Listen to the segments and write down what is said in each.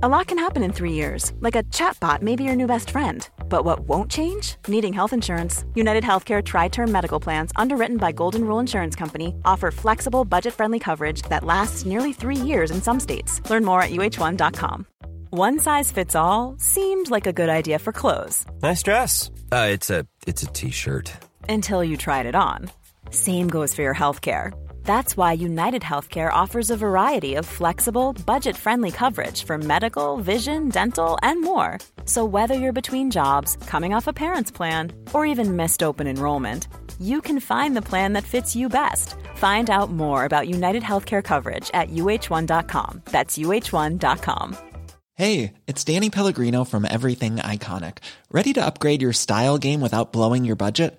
A lot can happen in three years, like a chatbot may be your new best friend. But what won't change? Needing health insurance. United Healthcare Tri Term Medical Plans, underwritten by Golden Rule Insurance Company, offer flexible, budget friendly coverage that lasts nearly three years in some states. Learn more at uh1.com. One size fits all seemed like a good idea for clothes. Nice dress. Uh, it's a it's a t-shirt. Until you tried it on. Same goes for your healthcare. That's why United Healthcare offers a variety of flexible, budget friendly coverage for medical, vision, dental, and more. So, whether you're between jobs, coming off a parent's plan, or even missed open enrollment, you can find the plan that fits you best. Find out more about United Healthcare coverage at uh1.com. That's uh1.com. Hey, it's Danny Pellegrino from Everything Iconic. Ready to upgrade your style game without blowing your budget?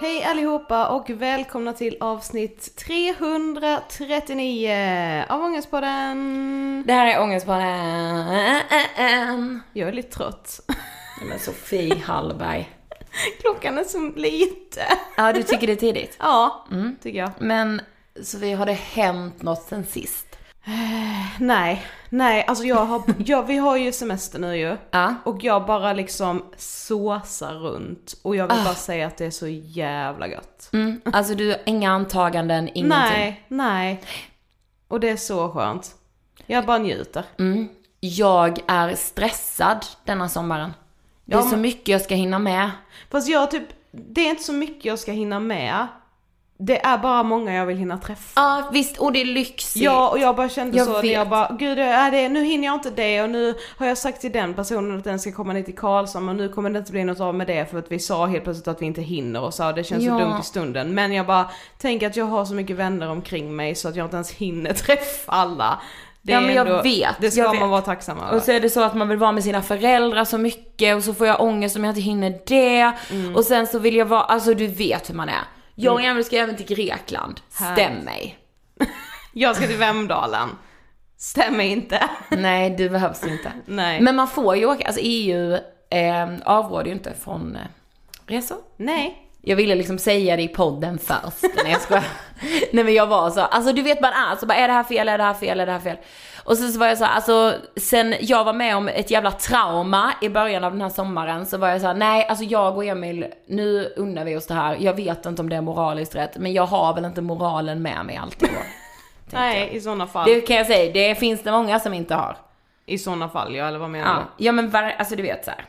Hej allihopa och välkomna till avsnitt 339 av Ångestpodden. Det här är Ångestpodden. Jag är lite trött. Men Sofie Hallberg. Klockan är så lite. Ja, du tycker det är tidigt. Ja, tycker jag. Men Sofie, har det hänt något sen sist? Nej, nej, alltså jag har, jag, vi har ju semester nu ju. Ja. Och jag bara liksom såsar runt. Och jag vill bara säga att det är så jävla gött. Mm. Alltså du har inga antaganden, ingenting? Nej, nej. Och det är så skönt. Jag bara njuter. Mm. Jag är stressad denna sommaren. Det är Ja, så mycket jag ska hinna med. Fast jag typ, det är inte så mycket jag ska hinna med. Det är bara många jag vill hinna träffa. Ja visst, och det är lyxigt. Ja, och jag bara kände Jag så, när vet. jag bara, gud är det, nu hinner jag inte det och nu har jag sagt till den personen att den ska komma ner till Karlshamn och nu kommer det inte bli något av med det för att vi sa helt plötsligt att vi inte hinner och så, det känns Ja. så dumt i stunden. Men jag bara, tänker att jag har så mycket vänner omkring mig så att jag inte ens hinner träffa alla. Det Ja, men jag ändå- vet, Det ska jag man vet. vara tacksam över. Och så är det så att man vill vara med sina föräldrar så mycket och så får jag ångest om jag inte hinner det. Mm. Och sen så vill jag vara, alltså du vet hur man är. Jag och Emil ska även till Grekland. Stäm mig. Jag ska till Vemdalen. Stämmer inte. Nej, du behövs inte. Nej. Men man får ju åka, alltså EU eh, avråder ju inte från eh, resor. Nej. Jag ville liksom säga det i podden först. Nej jag skojar. Nej men jag var så, alltså du vet man är så bara är det här fel, är det här fel, är det här fel? Och sen så var jag så här, alltså sen jag var med om ett jävla trauma i början av den här sommaren så var jag så här, nej alltså jag och Emil, nu unnar vi oss det här. Jag vet inte om det är moraliskt rätt, men jag har väl inte moralen med mig alltid då. Nej, jag. i sådana fall. Det kan jag säga, det finns det många som inte har. I sådana fall ja, eller vad menar Ja, du? ja men var, alltså du vet så här.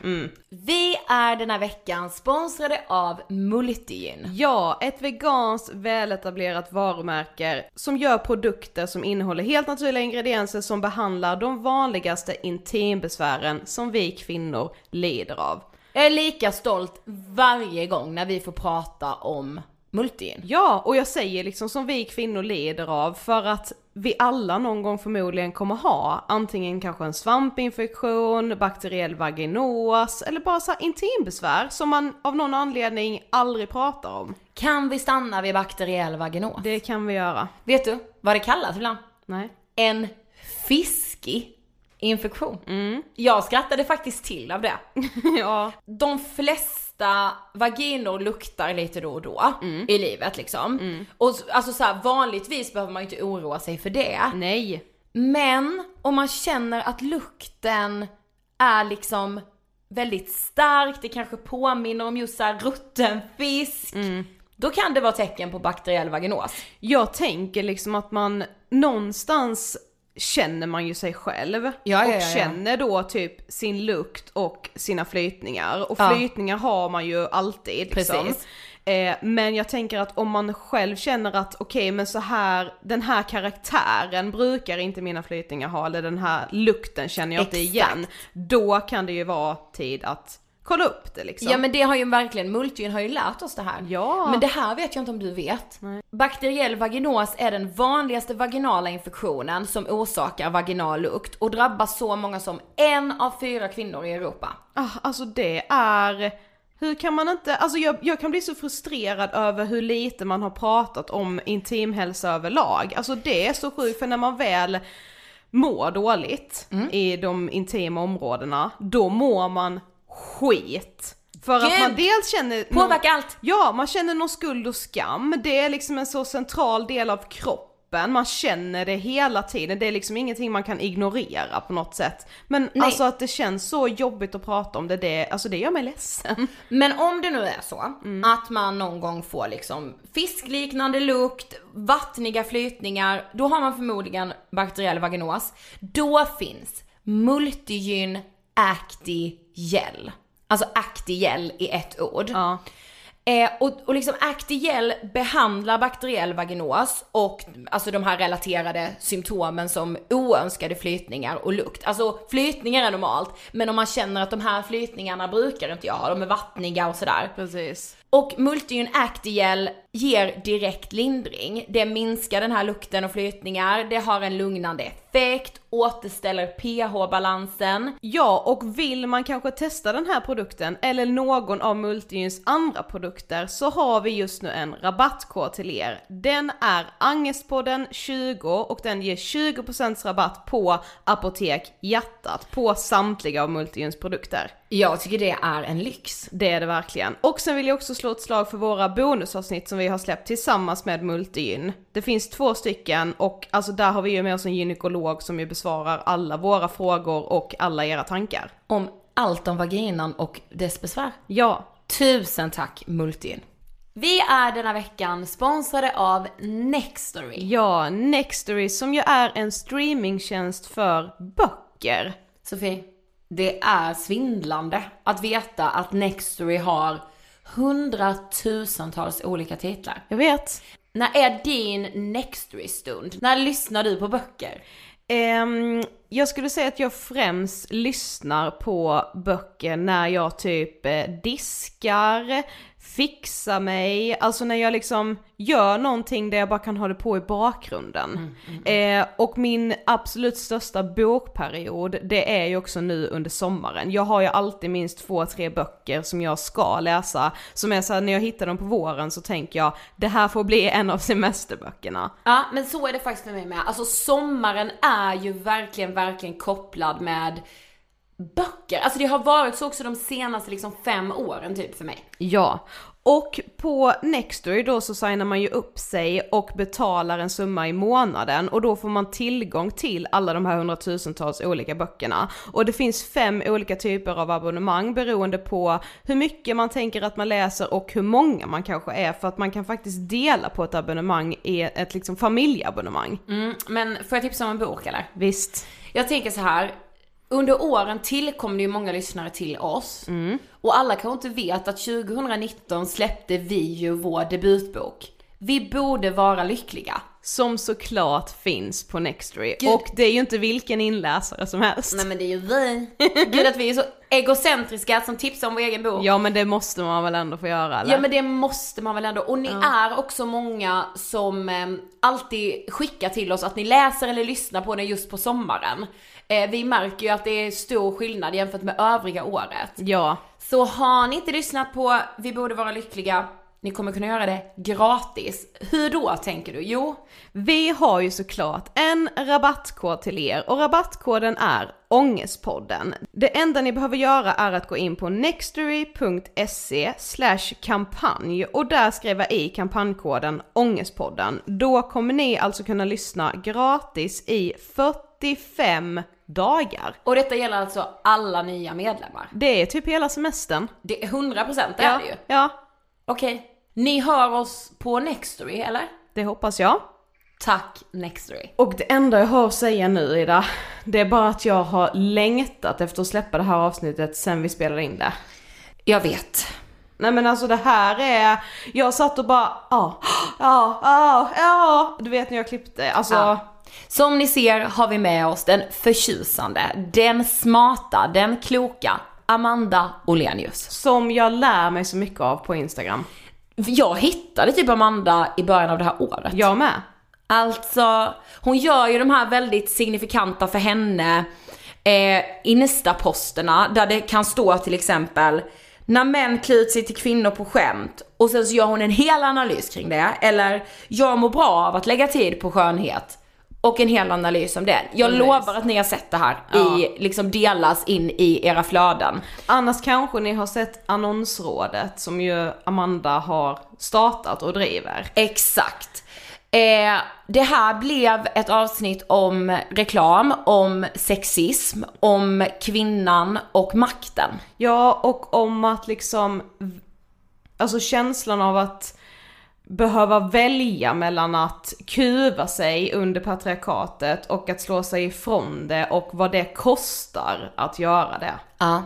Vi är den här veckan sponsrade av Multigyn. Ja, ett veganskt väletablerat varumärke som gör produkter som innehåller helt naturliga ingredienser som behandlar de vanligaste intimbesvären som vi kvinnor lider av. Jag är lika stolt varje gång när vi får prata om Multigyn. Ja, och jag säger liksom som vi kvinnor lider av för att vi alla någon gång förmodligen kommer ha antingen kanske en svampinfektion, bakteriell vaginos eller bara så intimbesvär som man av någon anledning aldrig pratar om. Kan vi stanna vid bakteriell vaginos? Det kan vi göra. Vet du vad det kallas ibland? Nej. En fiskig infektion. Mm. Jag skrattade faktiskt till av det. ja. De flesta vaginor luktar lite då och då i livet liksom. Och s- alltså så här, vanligtvis behöver man ju inte oroa sig för det. Nej. Men om man känner att lukten är liksom väldigt stark, det kanske påminner om just så här rutten fisk. Då kan det vara tecken på bakteriell vaginos. Jag tänker liksom att man någonstans känner man ju sig själv Ja, ja, och ja, ja. känner då typ sin lukt och sina flytningar. Och flytningar har man ju alltid liksom. Eh, men jag tänker att om man själv känner att okej men så här, den här karaktären brukar inte mina flytningar ha eller den här lukten känner jag inte Exakt. igen. Då kan det ju vara tid att kolla upp det liksom. Ja men det har ju verkligen, Multigyn har ju lärt oss det här. Ja. Men det här vet jag inte om du vet. Bakteriell vaginos är den vanligaste vaginala infektionen som orsakar vaginal lukt och drabbar så många som en av fyra kvinnor i Europa. Ah, alltså det är, hur kan man inte, alltså jag, jag kan bli så frustrerad över hur lite man har pratat om intimhälsa överlag. Alltså det är så sjukt för när man väl mår dåligt Mm. i de intima områdena, då mår man skit. För att Gud! man dels känner... Påverkar allt. Ja, man känner någon skuld och skam. Det är liksom en så central del av kroppen. Man känner det hela tiden. Det är liksom ingenting man kan ignorera på något sätt. Men Nej. alltså att det känns så jobbigt att prata om det, det, alltså det gör mig ledsen. Men om det nu är så att man någon gång får liksom fiskliknande lukt, vattniga flytningar, då har man förmodligen bakteriell vaginos. Då finns Multigyn Acti Gel. Alltså Acti Gel i ett ord. Ja. Eh, och, och liksom Actiel behandlar bakteriell vaginos och alltså de här relaterade symptomen som oönskade flytningar och lukt. Alltså flytningar är normalt, men om man känner att de här flytningarna brukar inte jag ha, de är vattniga och sådär. Precis. Och Multigen Actigel ger direkt lindring. Det minskar den här lukten och flytningar, det har en lugnande effekt, återställer pH-balansen. Ja, och vill man kanske testa den här produkten eller någon av Multigyns andra produkter så har vi just nu en rabattkod till er. Den är Angestpodden 20 och den ger 20% rabatt på Apotek Hjärtat på samtliga av Multigyns produkter. Jag tycker det är en lyx. Det är det verkligen. Och sen vill jag också slå ett slag för våra bonusavsnitt som vi har släppt tillsammans med Multigyn. Det finns två stycken och alltså där har vi ju med oss en gynekolog som ju besvarar alla våra frågor och alla era tankar. Om allt om vaginan och dess besvär. Ja, Tusen tack Multin. Vi är denna veckan sponsrade av Nextory. ja, Nextory som ju är en streamingtjänst för böcker. Sofie, det är svindlande att veta att Nextory har hundratusentals olika titlar. Jag vet. När är din Nextory-stund? När lyssnar du på böcker? Ehm, jag skulle säga att jag främst lyssnar på böcker när jag typ eh, diskar, fixar mig, alltså när jag liksom gör någonting där jag bara kan ha det på i bakgrunden. Eh, och min absolut största bokperiod, det är ju också nu under sommaren. Jag har ju alltid minst två, tre böcker som jag ska läsa, som är såhär när jag hittar dem på våren så tänker jag, det här får bli en av semesterböckerna. Ja, men så är det faktiskt med mig med. Alltså sommaren är ju verkligen, verkligen kopplad med böcker. Alltså det har varit så också de senaste liksom fem åren typ för mig. Ja, och på Nextory då så signar man ju upp sig och betalar en summa i månaden och då får man tillgång till alla de här hundratusentals olika böckerna. Och det finns fem olika typer av abonnemang beroende på hur mycket man tänker att man läser och hur många man kanske är för att man kan faktiskt dela på ett abonnemang i ett liksom familjeabonnemang. Mm, men får jag tipsa om en bok eller? Visst. Jag tänker så här. Under åren tillkom det ju många lyssnare till oss. Och alla kanske inte vet att 2019 släppte vi ju vår debutbok. Vi borde vara lyckliga. Som såklart finns på Nextory. Gud. Och det är ju inte vilken inläsare som helst. Nej men det är ju vi. Gud att vi är så egocentriska som tipsar om vår egen bok. Ja men det måste man väl ändå få göra eller? Ja men det måste man väl ändå. Och ni är också många som eh, alltid skickar till oss att ni läser eller lyssnar på den just på sommaren. Eh, vi märker ju att det är stor skillnad jämfört med övriga året. Ja, Så har ni inte lyssnat på Vi borde vara lyckliga, ni kommer kunna göra det gratis. Hur då tänker du? Jo, vi har ju såklart en rabattkod till er och rabattkoden är Ångestpodden. Det enda ni behöver göra är att gå in på nextory.se slash kampanj och där skriva i kampanjkoden Ångestpodden. Då kommer ni alltså kunna lyssna gratis i 45 dagar. och detta gäller alltså alla nya medlemmar. Det är typ hela semestern. Det är 100% det är ja, det ju. ja, Okej, ni hör oss på Nextory eller? det hoppas jag. Tack Nextory. Och det enda jag har att säga nu Ida, det är bara att jag har längtat efter att släppa det här avsnittet sen vi spelade in det. Jag vet. Nej men alltså det här är, jag satt och bara, ja, ja, ja, ja, du vet när jag klippte, alltså. Ja. Som ni ser har vi med oss den förtjusande, den smarta, den kloka Amanda Olenius. Som jag lär mig så mycket av på Instagram. Jag hittade typ Amanda i början av det här året. Jag med. Alltså, hon gör ju de här väldigt signifikanta för henne eh, Insta-posterna där det kan stå till exempel när män klär ut sig till kvinnor på skämt och sen så gör hon en hel analys kring det. Eller jag mår bra av att lägga tid på skönhet. Och en hel analys om det. Jag Nice. lovar att ni har sett det här Ja. i, liksom delas in i era flöden. Annars kanske ni har sett annonsrådet som ju Amanda har startat och driver. Exakt. Eh, det här blev ett avsnitt om reklam, om sexism, om kvinnan och makten. Ja, och om att liksom, alltså känslan av att behöva välja mellan att kuva sig under patriarkatet och att slå sig ifrån det och vad det kostar att göra det. Ja.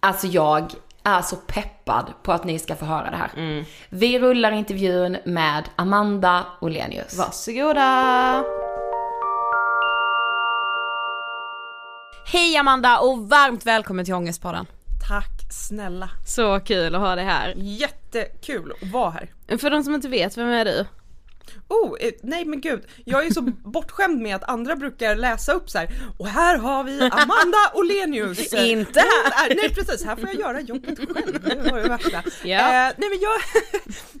Alltså jag är så peppad på att ni ska få höra det här. Vi rullar intervjun med Amanda Olenius. Varsågoda! Hej Amanda och varmt välkommen till Ångestpodden. Tack snälla. Så kul att ha dig här. Jättekul att vara här. För de som inte vet, vem är du? Oh, eh, nej men gud. Jag är så bortskämd med att andra brukar läsa upp så här. och här har vi Amanda Olenius. Inte här! Nej precis, här får jag göra jobbet själv. Det var det värsta. Ja. Eh, nej men jag,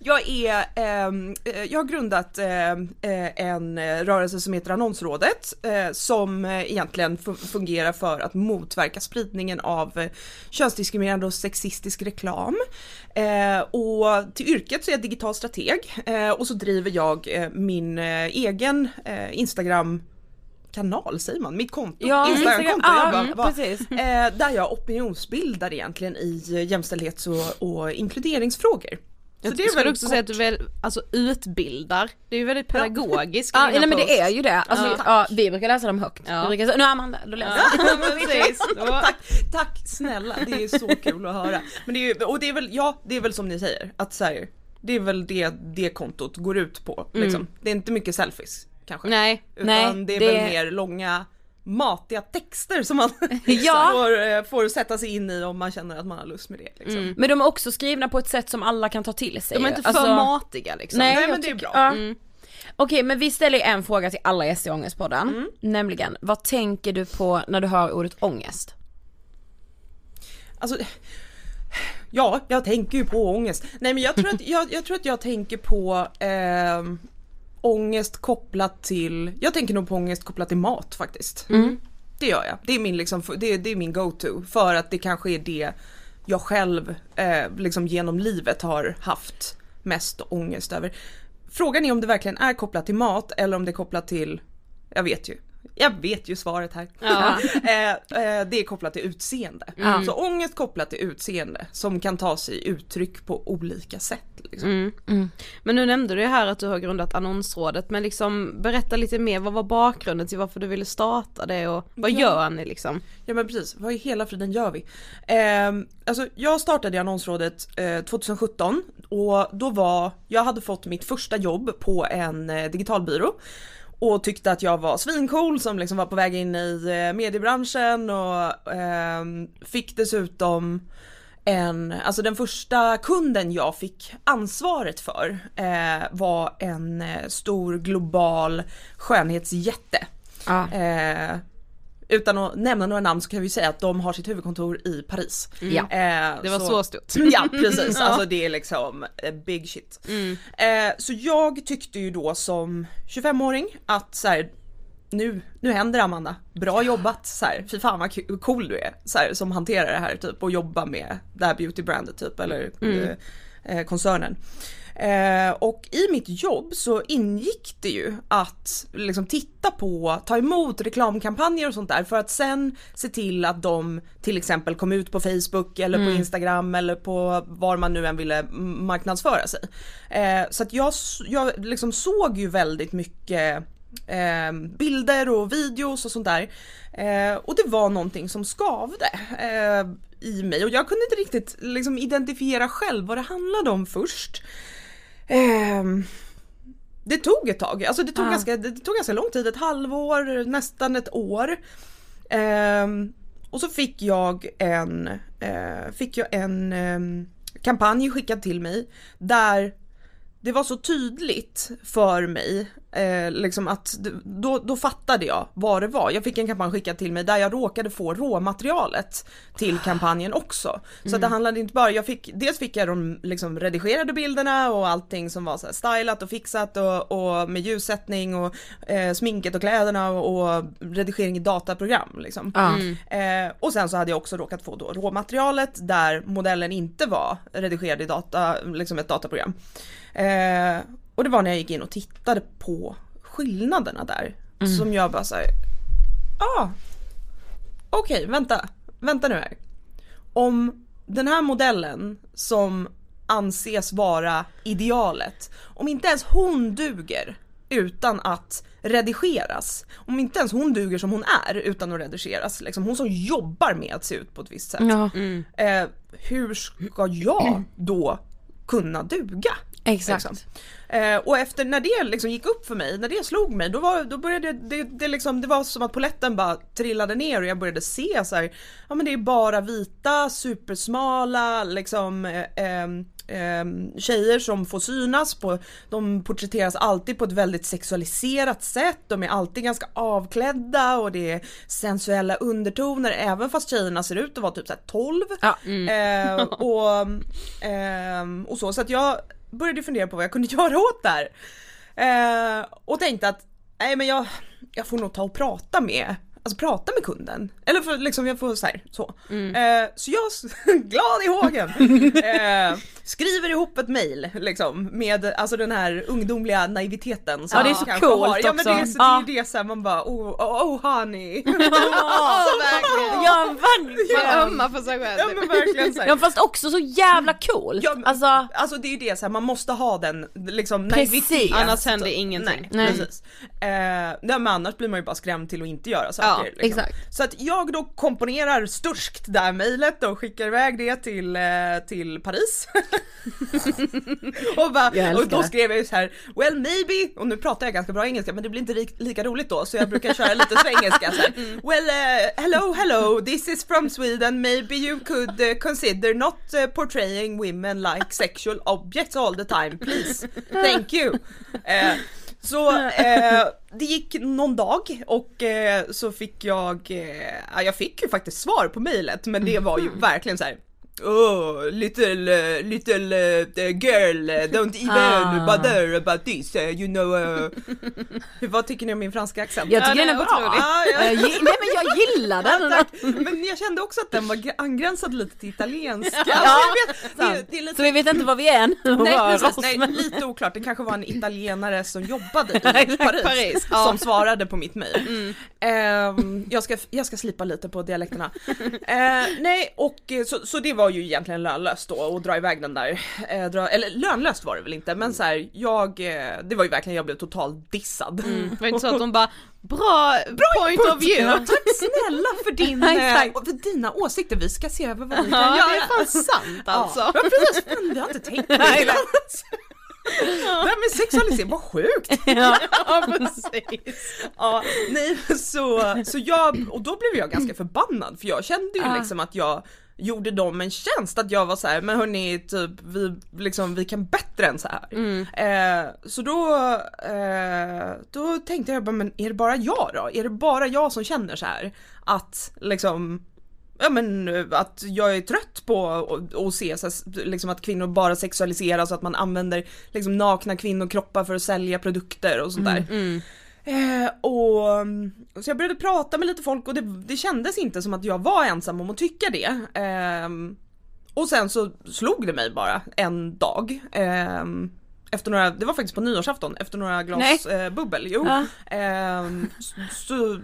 jag är, ehm, eh, jag har grundat eh, eh, en rörelse som heter Annonsrådet eh, som egentligen fu- fungerar för att motverka spridningen av könsdiskriminerande och sexistisk reklam. Och till yrket så är jag digital strateg och så driver jag eh, min eh, egen eh, Instagram kanal säger man, mitt konto, Ja, Instagramkonto, Instagram, jag ja, bara, mm. Eh, där jag opinionsbildar egentligen i jämställdhets och, och inkluderingsfrågor. Så Jag skulle väl också säga att du väl, alltså utbildar. Det är ju väldigt pedagogiskt. Ja, nej men det är ju det. Alltså, Ja. ja. vi brukar läsa dem högt. Ja. Vi brukar säga, nu Amanda, då läser jag. Ja, Tack, tack snälla, det är så kul att höra. Men det är och det är väl, ja det är väl som ni säger, att så här, det är väl det det kontot går ut på. Liksom. Det är inte mycket selfies kanske. Nej. Utan Nej, det är det- väl mer långa matiga texter som man Ja. får, eh, får sätta sig in i om man känner att man har lust med det. Liksom. Men de är också skrivna på ett sätt som alla kan ta till sig. De är inte för Alltså- matiga liksom. Nej, Nej, men det är bra. Ja. Okej men vi ställer en fråga till alla gäster i Ångestpodden. Nämligen, vad tänker du på när du hör ordet ångest? Alltså, ja, jag tänker ju på ångest. Nej men jag tror att jag, jag, tror att jag tänker på eh, ångest kopplat till, jag tänker nog på ångest kopplat till mat faktiskt. Det gör jag. Det är min, liksom, det, det är min go-to för att det kanske är det jag själv eh, liksom genom livet har haft mest ångest över. Frågan är om det verkligen är kopplat till mat eller om det är kopplat till, jag vet ju, jag vet ju svaret här. Ja. eh, eh, det är kopplat till utseende. Så ångest kopplat till utseende som kan ta sig uttryck på olika sätt. Liksom. Men nu nämnde du här att du har grundat annonsrådet, men liksom berätta lite mer, vad var bakgrunden till varför du ville starta det och vad Ja. gör ni liksom? Ja men precis, vad i hela friden gör vi? Eh, alltså jag startade annonsrådet eh, 2017 och då var, jag hade fått mitt första jobb på en eh, digitalbyrå och tyckte att jag var svincool som liksom var på väg in i eh, mediebranschen och ehm, fick dessutom en, alltså den första kunden jag fick ansvaret för eh, var en eh, stor global skönhetsjätte. Ja. Eh, utan att nämna några namn så kan vi säga att de har sitt huvudkontor i Paris. Ja. Eh, Det var så, stort. Ja precis, alltså det är liksom eh, big shit. Eh, så jag tyckte ju då som 25-åring att så här, nu, nu händer det Amanda, bra jobbat så här, fy fan vad cool du är så här, som hanterar det här typ och jobbar med det här beautybrandet typ eller eh, eh, koncernen. Eh, och i mitt jobb så ingick det ju att liksom titta på, ta emot reklamkampanjer och sånt där för att sen se till att de till exempel kom ut på Facebook eller på Instagram eller på var man nu än ville marknadsföra sig. Eh, så att jag, jag liksom såg ju väldigt mycket eh, bilder och videos och sånt där. Eh, och det var någonting som skavde eh, i mig och jag kunde inte riktigt liksom identifiera själv vad det handlade om först. Ehm, det tog ett tag, alltså det tog, ganska, det tog ganska lång tid, ett halvår, nästan ett år. Ehm, och så fick jag en, eh, fick jag en ehm, kampanj skickad till mig där det var så tydligt för mig, eh, liksom att då, då fattade jag vad det var. Jag fick en kampanj skickad till mig där jag råkade få råmaterialet till kampanjen också. Så att det handlade inte bara, jag fick, dels fick jag de liksom redigerade bilderna och allting som var så stylat och fixat och, och med ljussättning och eh, sminket och kläderna och, och redigering i dataprogram liksom. Eh, och sen så hade jag också råkat få då råmaterialet där modellen inte var redigerad i data, liksom ett dataprogram. Eh, och det var när jag gick in och tittade på skillnaderna där som jag bara såhär, ah, okej vänta, vänta nu här. Om den här modellen som anses vara idealet, om inte ens hon duger utan att redigeras. Om inte ens hon duger som hon är utan att redigeras, liksom hon som jobbar med att se ut på ett visst sätt. Ja, Eh, hur ska jag då kunna duga? Exakt. Liksom. Eh, och efter när det liksom gick upp för mig, när det slog mig, då, var, då började det, det, liksom, det var som att poletten bara trillade ner och jag började se så här, ja men det är bara vita, supersmala, liksom eh, ehm, tjejer som får synas på, de porträtteras alltid på ett väldigt sexualiserat sätt, de är alltid ganska avklädda och det är sensuella undertoner även fast tjejerna ser ut att vara typ så här 12. Ja. Eh, och, ehm, och så, så att jag började fundera på vad jag kunde göra åt det här. Eh, och tänkte att, nej men jag, jag får nog ta och prata med, alltså prata med kunden. Eller för liksom jag får så här, så. Eh, så jag, glad i hågen, eh, skriver ihop ett mail liksom med alltså den här ungdomliga naiviteten som Ja, det är så coolt har. Ja men det är, så, Ja. det är det så här, man bara oh, oh, oh honey. Alltså, verkligen. Ja Man verkligen. ömmar för sig själv. Ja men verkligen så här. Ja fast också så jävla coolt. Ja, Alltså, Alltså det är ju det så här, man måste ha den liksom Precis. naivitet. Annars händer ingenting. Nej, Nej. precis. Eh, nej, men annars blir man ju bara skrämd till att inte göra saker. Ja, liksom. exakt. Så att jag då komponerar sturskt det här mejlet och skickar iväg det till, eh, till Paris. och, bara, och då skrev jag ju så här, well maybe, och nu pratar jag ganska bra engelska men det blir inte ri- lika roligt då så jag brukar köra lite svengelska så här. Well uh, hello hello this is from Sweden maybe you could uh, consider not uh, portraying women like sexual objects all the time please thank you. Så eh, det gick någon dag och eh, så fick jag, eh, ja, jag fick ju faktiskt svar på mejlet men det var ju verkligen så här. Oh, little, uh, little uh, girl, uh, don't even Ah. bother about this, uh, you know. Uh. Vad tycker ni om min franska accent? jag tycker Ja, den är bra. otroligt. Ja, ja. Jag gi- Nej men jag gillar den. Tack. Men jag kände också att den var gr- angränsad lite till italienska. Ja, Alltså, vet, det, det lite Så vi vet inte vad vi är än. Nej, precis, oss, nej men- lite oklart, det kanske var en italienare som jobbade i Paris, Paris, som svarade på mitt mejl. Ehm, jag, ska, jag ska slipa lite på dialekterna. Eh, nej, och eh, så, så det var ju egentligen lönlöst då att dra iväg den där, eh, dra, eller lönlöst var det väl inte men så här, jag, eh, det var ju verkligen, jag blev totalt dissad. Det var inte så att de bara, bra, point of view. Ja, tack snälla för, din, Ja, eh, och för dina åsikter, vi ska se över vad vi kan Ja, göra. det är fan sant alltså. Ja, ja precis, fan, vi har inte tänkt på det. Det här med sexualisering, vad sjukt! Ja, precis. Ja, nej så, så jag, och då blev jag ganska förbannad för jag kände ju liksom att jag gjorde dem en tjänst att jag var så här, men hörni typ vi, liksom, vi kan bättre än så här. Eh, så då, eh, då tänkte jag bara, men är det bara jag då? Är det bara jag som känner så här att liksom Ja men att jag är trött på att- se så här, liksom att kvinnor bara sexualiseras och att man använder liksom nakna kvinnokroppar för att sälja produkter och sånt där. Eh, och, mm, så jag började prata med lite folk och det, det kändes inte som att jag var ensam om att tycka det. Ehm, och sen så slog det mig bara en dag. ehm, efter några, det var faktiskt på nyårsafton, efter några glas eh, bubbel. Jo. Ja. Ehm, så,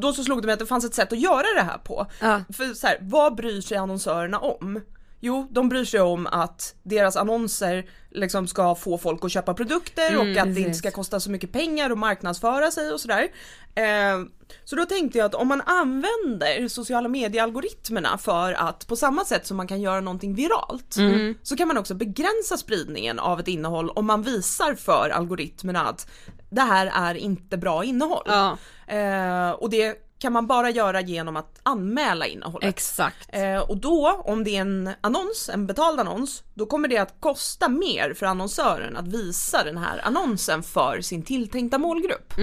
då så slog det mig att det fanns ett sätt att göra det här på. Ja. För så här, vad bryr sig annonsörerna om? Jo, de bryr sig om att deras annonser liksom ska få folk att köpa produkter och att det inte precis. ska kosta så mycket pengar att marknadsföra sig och sådär. Eh, så då tänkte jag att om man använder sociala mediealgoritmerna för att på samma sätt som man kan göra någonting viralt så kan man också begränsa spridningen av ett innehåll om man visar för algoritmerna att det här är inte bra innehåll. Ja. Eh, och det kan man bara göra genom att anmäla innehållet. Exakt. Eh, och då, om det är en annons, en betald annons, då kommer det att kosta mer för annonsören att visa den här annonsen för sin tilltänkta målgrupp.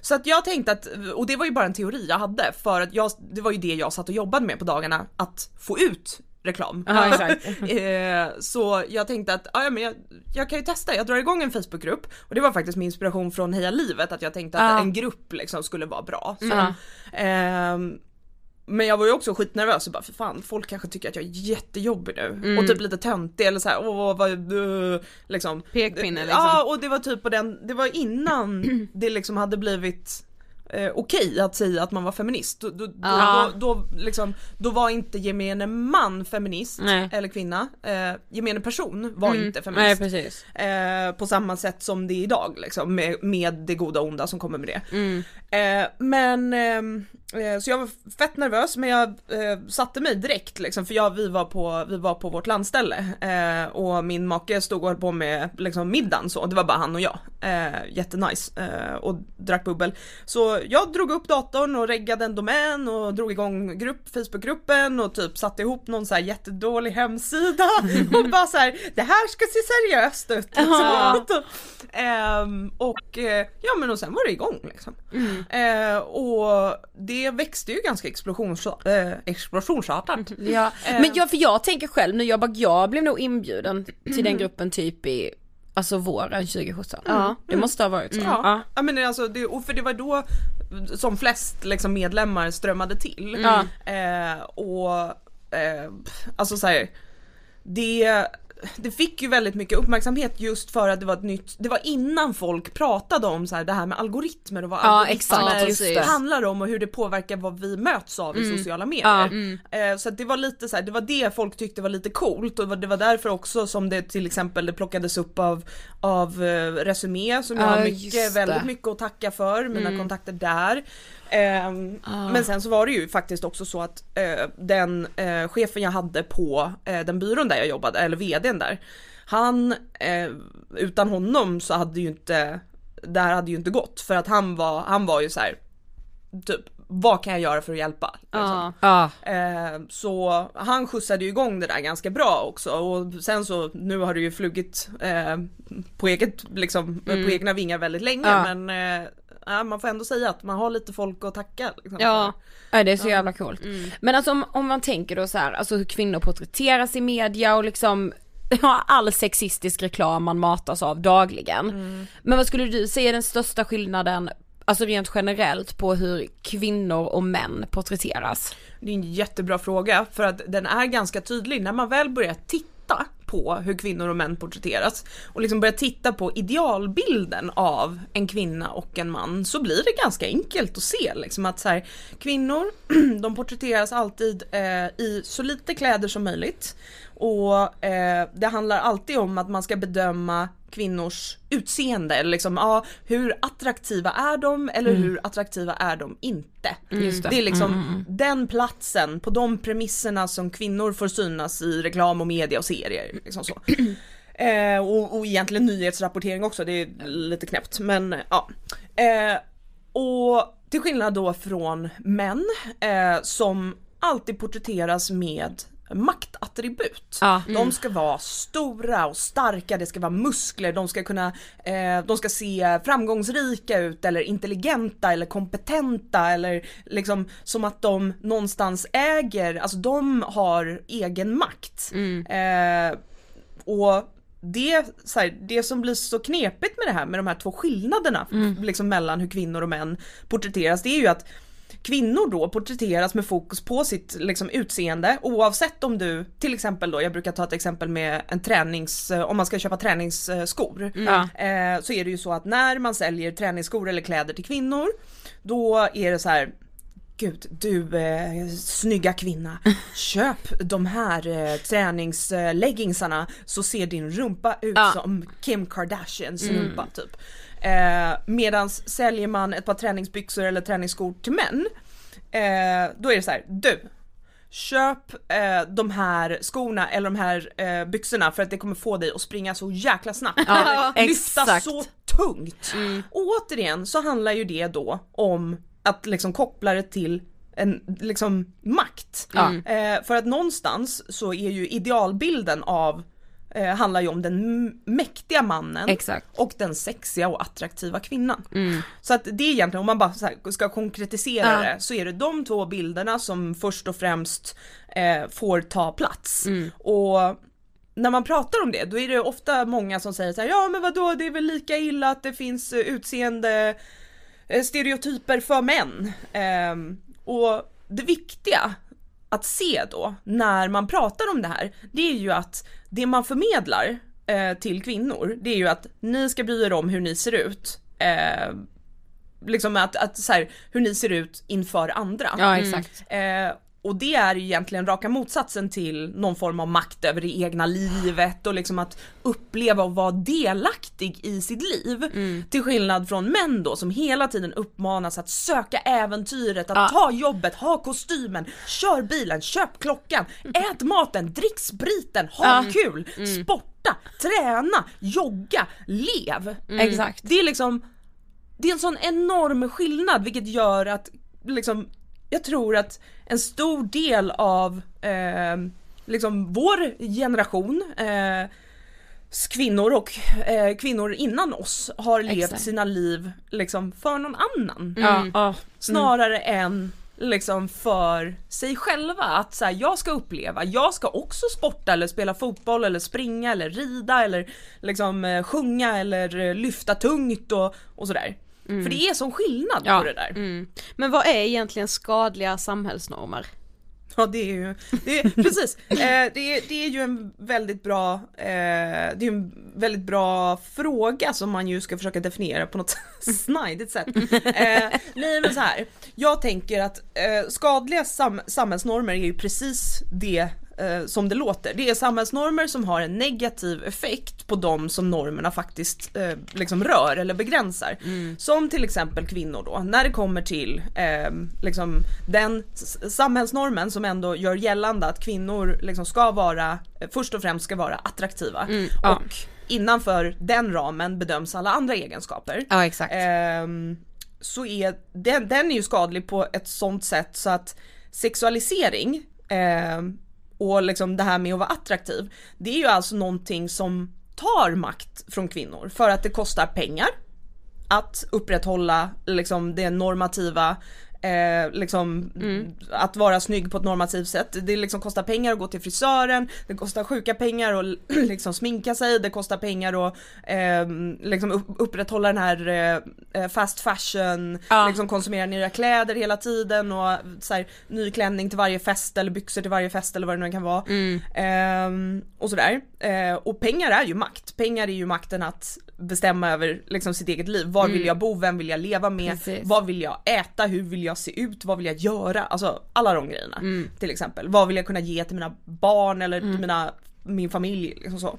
Så att jag tänkte att, och det var ju bara en teori jag hade, för att jag, det var ju det jag satt och jobbade med på dagarna, att få ut reklam. Ja, exakt. Eh, så jag tänkte att ja, men jag, jag kan ju testa, jag drar igång en Facebookgrupp och det var faktiskt min inspiration från Heja Livet att jag tänkte att Ja. en grupp liksom skulle vara bra. Så, ehm, men jag var ju också skitnervös och bara för fan folk kanske tycker att jag är jättejobbig nu Mm. och typ lite töntig eller såhär åh vad uh, liksom. Pekpinne liksom. Ja och det var typ på den, det var innan det liksom hade blivit eh, okej att säga att man var feminist. Då, då, Ja. då, då, liksom, då var inte gemene man feminist Nej. eller kvinna. Eh, gemene person var Mm. inte Nej feminist. precis. Eh, på samma sätt som det är idag liksom, med, med det goda och onda som kommer med det. Mm. Eh, men, ehm, eh, så jag var fett nervös men jag eh, satte mig direkt liksom för jag, vi, var på, vi var på vårt landställe eh, och min make stod och höll på med liksom, middagen så, det var bara han och jag. Eh, jättenice eh, och drack bubbel. Så jag drog upp datorn och reggade en domän och drog igång grupp, Facebookgruppen och typ satte ihop någon så här jättedålig hemsida och bara så här, det här ska se seriöst ut. Liksom. Ehm, och eh, ja men och sen var det igång liksom. Eh, och det växte ju ganska eh, explosionsartat. Ja. Eh. Men jag, för jag tänker själv nu, jag, bara, jag blev nog inbjuden till den gruppen typ i Alltså våren 2017. Ja. Det måste ha varit så. Ja, Ja. ja men alltså det, och för det var då som flest liksom medlemmar strömmade till. Ja. Eh, och eh, alltså så här, det, det fick ju väldigt mycket uppmärksamhet just för att det var ett nytt, det var innan folk pratade om så här, det här med algoritmer och vad Ja, algoritmer exakt, handlar om och hur det påverkar vad vi möts av i sociala medier. Eh, så att det var lite så här, det var det folk tyckte var lite coolt och det var, därför också som det till exempel det plockades upp av, av eh, Resumé som jag Ja, har mycket, väldigt mycket att tacka för, mina kontakter där. Ehm, Ah. Men sen så var det ju faktiskt också så att eh, den eh, chefen jag hade på eh, den byrån där jag jobbade, eller vdn där, han, utan honom så hade ju inte, det här hade ju inte gått för att han var, han var ju så här, typ vad kan jag göra för att hjälpa? Liksom. Ja. Ja. Eh, så han skjutsade ju igång det där ganska bra också och sen så nu har det ju flugit på eget liksom, på egna vingar väldigt länge Ja. men ja, man får ändå säga att man har lite folk att tacka. Liksom, Ja. det är så jävla coolt. Men alltså om, om man tänker då så här, alltså hur kvinnor porträtteras i media och liksom Ja, all sexistisk reklam man matas av dagligen. Men vad skulle du säga är den största skillnaden, alltså rent generellt på hur kvinnor och män porträtteras? Det är en jättebra fråga för att den är ganska tydlig när man väl börjar titta på hur kvinnor och män porträtteras. Och liksom börjar titta på idealbilden av en kvinna och en man så blir det ganska enkelt att se liksom att så här, kvinnor de porträtteras alltid eh, i så lite kläder som möjligt. Och eh, det handlar alltid om att man ska bedöma kvinnors utseende, eller liksom, ja, hur attraktiva är de eller hur attraktiva är de inte? Just det. Är liksom den platsen, på de premisserna som kvinnor får synas i reklam och media och serier. Liksom så. Eh, och, och egentligen nyhetsrapportering också, det är lite knäppt men ja. Eh, och till skillnad då från män eh, som alltid porträtteras med maktattribut. Ja. De ska vara stora och starka, det ska vara muskler, de ska kunna, eh, de ska se framgångsrika ut eller intelligenta eller kompetenta eller liksom som att de någonstans äger, alltså de har egen makt. Eh, och det, så här, det som blir så knepigt med det här med de här två skillnaderna liksom mellan hur kvinnor och män porträtteras det är ju att kvinnor då porträtteras med fokus på sitt liksom, utseende oavsett om du till exempel då, jag brukar ta ett exempel med en tränings, eh, om man ska köpa träningsskor. Ja. Eh, så är det ju så att när man säljer träningsskor eller kläder till kvinnor då är det så här Gud, du eh, snygga kvinna, köp de här eh, träningsleggingsarna så ser din rumpa ut Ja. som Kim Kardashians rumpa typ. Eh, medans säljer man ett par träningsbyxor eller träningsskor till män, eh, då är det så här, du Köp eh, de här skorna eller de här eh, byxorna för att det kommer få dig att springa så jäkla snabbt. Ja, lyfta så tungt. Och återigen så handlar ju det då om att liksom koppla det till en liksom makt. Ja. Eh, för att någonstans så är ju idealbilden av eh, handlar ju om den mäktiga mannen Exakt. och den sexiga och attraktiva kvinnan. Så att det är egentligen, om man bara ska konkretisera Ja. det, så är det de två bilderna som först och främst eh, får ta plats. Och när man pratar om det, då är det ofta många som säger så här, ja men vadå, det är väl lika illa att det finns eh, utseende eh, stereotyper för män. Ehm, och det viktiga att se då när man pratar om det här, det är ju att det man förmedlar eh, till kvinnor, det är ju att ni ska bry er om hur ni ser ut. Eh, liksom att, att så här, hur ni ser ut inför andra. Ja exakt. Eh, och det är ju egentligen raka motsatsen till någon form av makt över det egna livet och liksom att uppleva och vara delaktig i sitt liv. Till skillnad från män då som hela tiden uppmanas att söka äventyret, att ta jobbet, ha kostymen, kör bilen, köp klockan, ät maten, drick spriten, ha kul, sporta, träna, jogga, lev. Exakt. Det är liksom det är en sån enorm skillnad vilket gör att liksom jag tror att en stor del av eh, liksom vår generation eh, kvinnor och eh, kvinnor innan oss har levt Exakt. sina liv liksom för någon annan. Ja, ja. Snarare än liksom för sig själva att så här, jag ska uppleva, jag ska också sporta eller spela fotboll eller springa eller rida eller liksom eh, sjunga eller eh, lyfta tungt och, och sådär. För det är sån skillnad Ja. på det där. Mm. Men vad är egentligen skadliga samhällsnormer? Ja det är ju, det är, precis, eh, det, är, det är ju en väldigt bra, eh, det är en väldigt bra fråga som man ju ska försöka definiera på något snajdigt sätt. Eh, nej men så här, jag tänker att eh, skadliga sam- samhällsnormer är ju precis det eh, som det låter. Det är samhällsnormer som har en negativ effekt på de som normerna faktiskt eh, liksom rör eller begränsar. Som till exempel kvinnor då, när det kommer till eh, liksom den samhällsnormen som ändå gör gällande att kvinnor liksom ska vara, eh, först och främst ska vara attraktiva. ja. Och innanför den ramen bedöms alla andra egenskaper. Ja exakt. Ehm, så är den, den är ju skadlig på ett sånt sätt så att sexualisering ehm, och liksom det här med att vara attraktiv, det är ju alltså någonting som tar makt från kvinnor. För att det kostar pengar att upprätthålla liksom det normativa Eh, liksom att vara snygg på ett normativt sätt. Det liksom kostar pengar att gå till frisören, det kostar sjuka pengar att liksom sminka sig, det kostar pengar att eh, liksom upp, upprätthålla den här eh, fast fashion, Ja. liksom konsumera nya kläder hela tiden och så här, ny klänning till varje fest eller byxor till varje fest eller vad det nu kan vara. Ehm, och sådär. Eh, och pengar är ju makt. Pengar är ju makten att bestämma över liksom, sitt eget liv. Var vill jag bo? Vem vill jag leva med? Precis. Vad vill jag äta? Hur vill jag se ut? Vad vill jag göra? Alltså alla de grejerna till exempel. Vad vill jag kunna ge till mina barn eller till mina, min familj? Liksom så.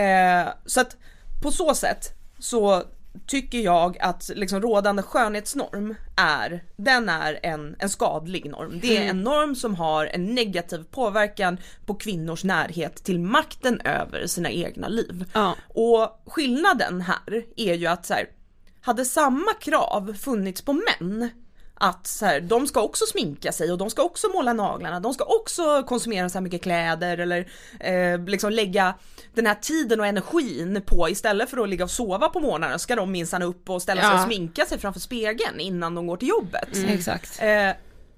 Eh, så att på så sätt så tycker jag att liksom rådande skönhetsnorm är, den är en, en skadlig norm. Det är en norm som har en negativ påverkan på kvinnors närhet till makten över sina egna liv. Ja. Och skillnaden här är ju att så här, hade samma krav funnits på män att så här, de ska också sminka sig och de ska också måla naglarna, de ska också konsumera så här mycket kläder eller eh, liksom lägga den här tiden och energin på istället för att ligga och sova på morgnarna ska de minsann upp och ställa sig Ja. och sminka sig framför spegeln innan de går till jobbet. Exakt. Eh,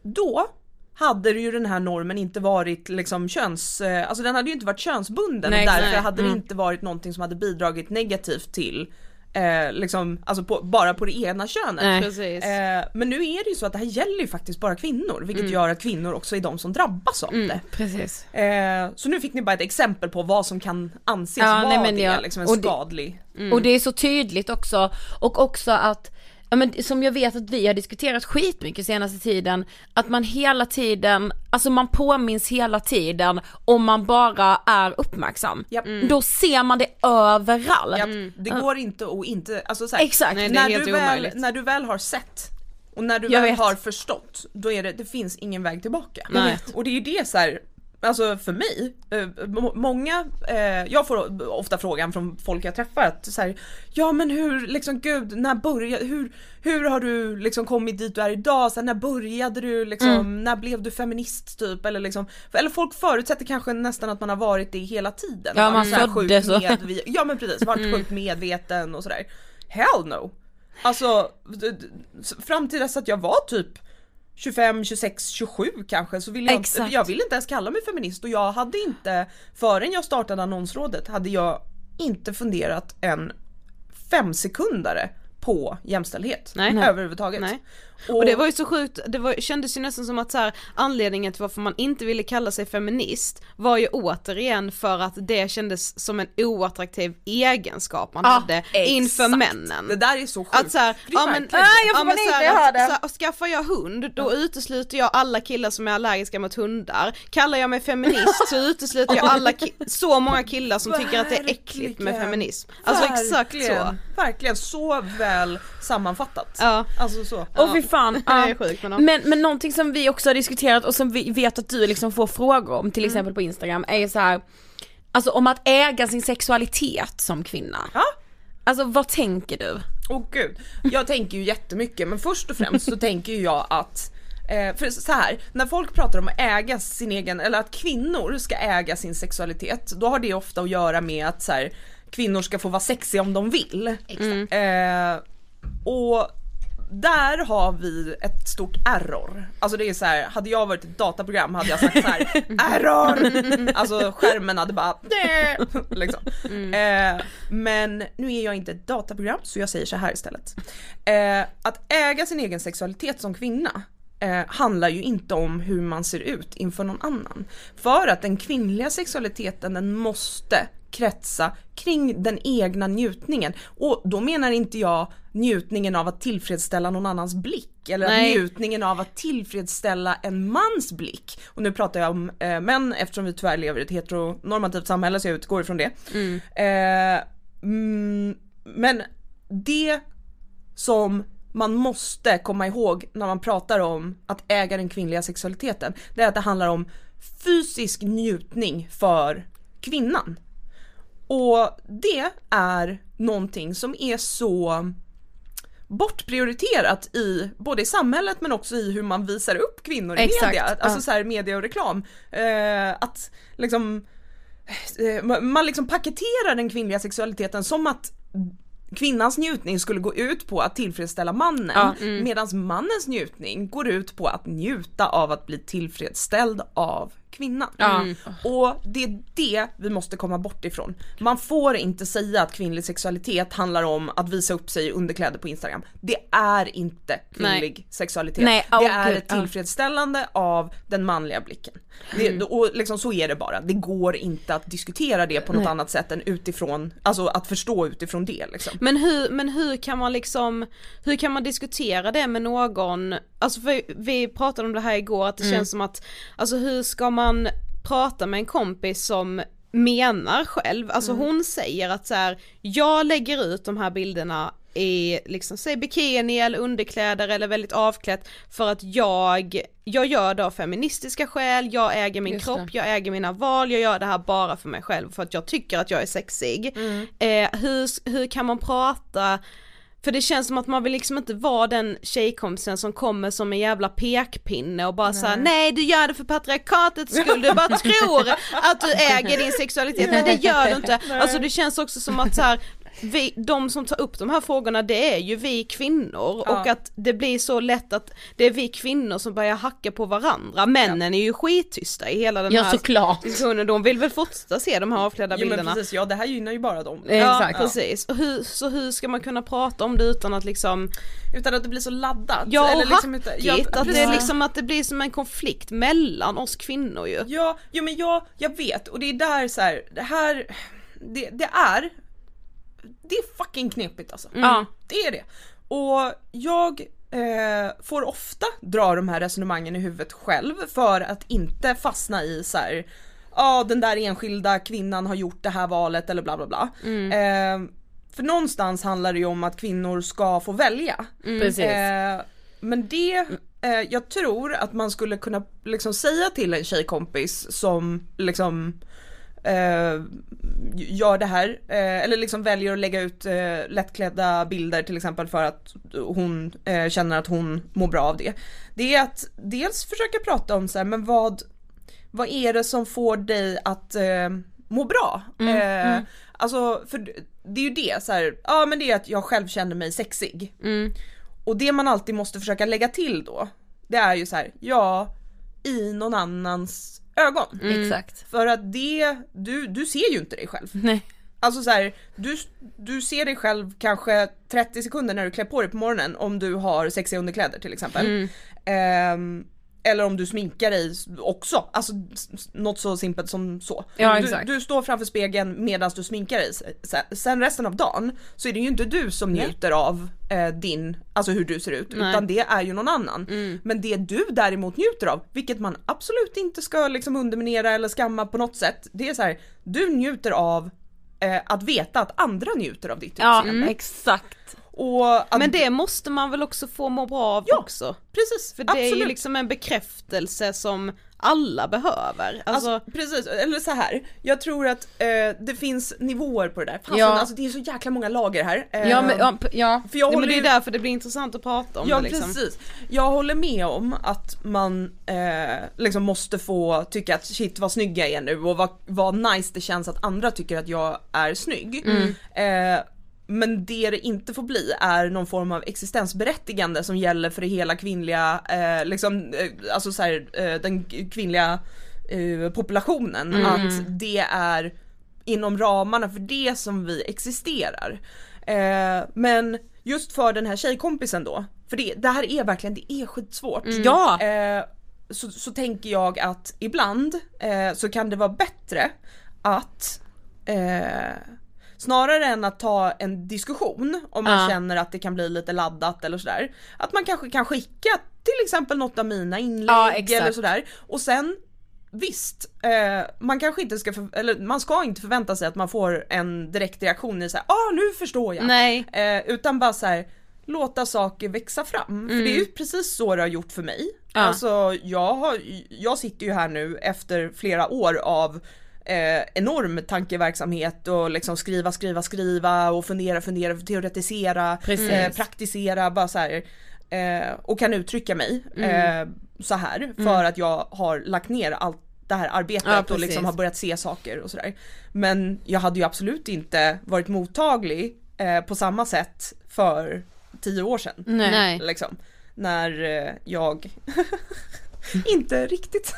då hade ju den här normen inte varit liksom köns, eh, alltså den hade ju inte varit könsbunden Nej, därför nej. hade det inte varit någonting som hade bidragit negativt till eh, liksom, alltså på, bara på det ena könet. Nej. Precis. Eh, men nu är det ju så att det här gäller ju faktiskt bara kvinnor vilket gör att kvinnor också är de som drabbas av det. Precis. Eh, så nu fick ni bara ett exempel på vad som kan anses Ja, vara nej, men det, jag- liksom en och det- skadlig. Och det är så tydligt också, och också att Ja men som jag vet att vi har diskuterat skitmycket senaste tiden, att man hela tiden, alltså man påminns hela tiden om man bara är uppmärksam. Japp. Då ser man det överallt. Ja, det går inte att inte, alltså så här, Exakt. Nej, när, du väl, när du väl har sett och när du Jag väl vet. har förstått, då är det, det finns ingen väg tillbaka. Nej. Och det är ju det så här, alltså för mig, eh, må- många, eh, jag får ofta frågan från folk jag träffar att så här, ja men hur, liksom gud, när började, hur, hur har du liksom kommit dit du är idag, så här, när började du liksom, Mm. när blev du feminist typ eller liksom, eller folk förutsätter kanske nästan att man har varit det hela tiden. Ja, man så här föddes så. medve- Ja men precis, varit sjukt medveten och sådär. Hell no! Alltså fram till dess att jag var typ 25, 26, 27 kanske så ville jag, Exakt. jag ville inte ens kalla mig feminist och jag hade inte, förrän jag startade annonsrådet hade jag inte funderat en fem sekundare på jämställdhet Nej. överhuvudtaget. Nej. Och det var ju så sjukt, det var, kändes ju nästan som att så här, anledningen till varför man inte ville kalla sig feminist var ju återigen för att det kändes som en oattraktiv egenskap man Ja, hade exakt. inför männen. Det där är så sjukt. Att såhär, För det är ja men, verkligen Ah, jag ja, men så här, att- så här, skaffar jag hund då utesluter jag alla killar som är allergiska mot hundar. Kallar jag mig feminist så utesluter jag alla så många killar som tycker att det är äckligt med Verkligen. feminism. Alltså exakt så. Verkligen, Verkligen, så väl sammanfattat. Ja. Alltså så. Fy fan. Ja. är sjukt men. Men, men någonting som vi också har diskuterat och som vi vet att du liksom får frågor om till exempel på Instagram är ju så här. Alltså om att äga sin sexualitet som kvinna. Ja. Alltså vad tänker du? Åh gud, jag tänker ju jättemycket men först och främst så tänker jag att Eh, för så här, när folk pratar om att äga sin egen, eller att kvinnor ska äga sin sexualitet, då har det ofta att göra med att så här, kvinnor ska få vara sexiga om de vill. Eh, och där har vi ett stort error. Alltså det är så här, hade jag varit ett dataprogram hade jag sagt så här, error! Alltså skärmen hade bara "Dä!" liksom. Eh, men nu är jag inte ett dataprogram så jag säger så här istället. Eh, att äga sin egen sexualitet som kvinna eh, handlar ju inte om hur man ser ut inför någon annan. För att den kvinnliga sexualiteten den måste kretsa kring den egna njutningen. Och då menar inte jag njutningen av att tillfredsställa någon annans blick eller Nej. njutningen av att tillfredsställa en mans blick. Och nu pratar jag om eh, män eftersom vi tyvärr lever i ett heteronormativt samhälle så jag utgår ifrån det. Eh, mm, men det som man måste komma ihåg när man pratar om att äga den kvinnliga sexualiteten, det är att det handlar om fysisk njutning för kvinnan. Och det är någonting som är så bortprioriterat i både i samhället men också i hur man visar upp kvinnor i Exakt, media, alltså ja. så här media och reklam. Eh, att liksom eh, man liksom paketerar den kvinnliga sexualiteten som att kvinnans njutning skulle gå ut på att tillfredsställa mannen Ja, medan mannens njutning går ut på att njuta av att bli tillfredsställd av kvinnan. Ja. Och det är det vi måste komma bort ifrån. Man får inte säga att kvinnlig sexualitet handlar om att visa upp sig i underkläder på Instagram. Det är inte kvinnlig sexualitet. Nej, det åh, är ett tillfredsställande av den manliga blicken. Det, och liksom så är det bara. Det går inte att diskutera det på något Nej. annat sätt än utifrån, alltså att förstå utifrån det liksom. Men hur, men hur kan man liksom, hur kan man diskutera det med någon, alltså för vi pratade om det här igår att det känns som att, alltså hur ska man prata med en kompis som menar själv, alltså hon säger att så här, jag lägger ut de här bilderna i liksom säg bikini eller underkläder eller väldigt avklätt för att jag, jag gör det av feministiska skäl, jag äger min Just kropp, jag äger mina val, jag gör det här bara för mig själv för att jag tycker att jag är sexig. Eh, hur, hur kan man prata för det känns som att man vill liksom inte vara den tjejkompisen som kommer som en jävla pekpinne och bara såhär nej. Du gör det för patriarkatets skull, du bara tror att du äger din sexualitet, men det gör du inte. Alltså det känns också som att så här, vi, de som tar upp de här frågorna det är ju vi kvinnor Ja. och att det blir så lätt att det är vi kvinnor som börjar hacka på varandra, männen är ju skittysta i hela den Ja här såklart. diskussionen, de vill väl fortsätta se de här avklädda Jo men bilderna. precis, ja det här gynnar ju bara dem. Ja Exakt. precis, och hur, så hur ska man kunna prata om det utan att liksom Utan att det blir så laddat. Ja och eller liksom hackigt, inte- ja, att det är liksom att det blir som en konflikt mellan oss kvinnor ju. Ja, jo men jag, jag vet och det är där så här, det här, det, det är, det är fucking knepigt alltså. Ja. Det är det. Och jag eh, får ofta dra de här resonemangen i huvudet själv för att inte fastna i så här. ja den där enskilda kvinnan har gjort det här valet eller bla bla bla. Eh, för någonstans handlar det ju om att kvinnor ska få välja. Precis. Eh, men det, eh, jag tror att man skulle kunna liksom säga till en tjejkompis som liksom eh, gör det här, eh, eller liksom väljer att lägga ut eh, lättklädda bilder till exempel för att hon eh, känner att hon mår bra av det. Det är att dels försöka prata om så här, men vad, vad är det som får dig att eh, må bra? eh, Alltså för det är ju det så här, ja men det är att jag själv känner mig sexig. Och det man alltid måste försöka lägga till då, det är ju så här, ja, i någon annans ögon. Exakt. För att det, du, du ser ju inte dig själv. Nej. Alltså så här, du, du ser dig själv kanske 30 sekunder när du klär på dig på morgonen om du har sexiga underkläder till exempel. Ehm, eller om du sminkar dig också, alltså något så simpelt som så. Ja, du, du står framför spegeln medan du sminkar dig. Se- Sen resten av dagen så är det ju inte du som njuter av eh, din, alltså hur du ser ut, Nej. utan det är ju någon annan. Men det du däremot njuter av, vilket man absolut inte ska liksom underminera eller skamma på något sätt, det är så här, du njuter av eh, att veta att andra njuter av ditt Ja, utseende. exakt. Och Men det måste man väl också få må bra av Ja, också? precis, För det är ju absolut. liksom en bekräftelse som alla behöver. Alltså, Alltså, precis, eller så här. jag tror att eh, det finns nivåer på det där. Fasen, Ja. alltså det är så jäkla många lager här. Eh, Ja men, ja, p- ja. för jag ja, men det är ju- därför det blir intressant att prata om Ja det liksom. precis. Jag håller med om att man eh, liksom måste få tycka att shit vad snygg jag är nu och vad, vad nice det känns att andra tycker att jag är snygg. Eh, men det det inte får bli är någon form av existensberättigande som gäller för det hela kvinnliga, eh, liksom, eh, alltså så här, eh, den kvinnliga eh, populationen. Att det är inom ramarna för det som vi existerar. Eh, men just för den här tjejkompisen då, för det, det här är verkligen, det är skitsvårt. Ja. Eh, så, så tänker jag att ibland så kan det vara bättre att Snarare än att ta en diskussion om man Ja. känner att det kan bli lite laddat eller sådär. Att man kanske kan skicka till exempel något av mina inlägg Ja, eller sådär. Och sen Visst, eh, man kanske inte ska, för, eller man ska inte förvänta sig att man får en direkt reaktion i såhär, ah nu förstår jag. Nej. Eh, utan bara så här låta saker växa fram. För det är ju precis så det har gjort för mig. Ja. Alltså jag, har, jag sitter ju här nu efter flera år av eh, enorm tankeverksamhet och liksom skriva, skriva, skriva och fundera, fundera, teoretisera, eh, praktisera, bara så här. Eh, och kan uttrycka mig eh, så här för att jag har lagt ner allt det här arbetet Ja, och liksom har börjat se saker och sådär. Men jag hade ju absolut inte varit mottaglig eh, på samma sätt för tio år sedan. Nej. Nej. Liksom. När eh, jag inte riktigt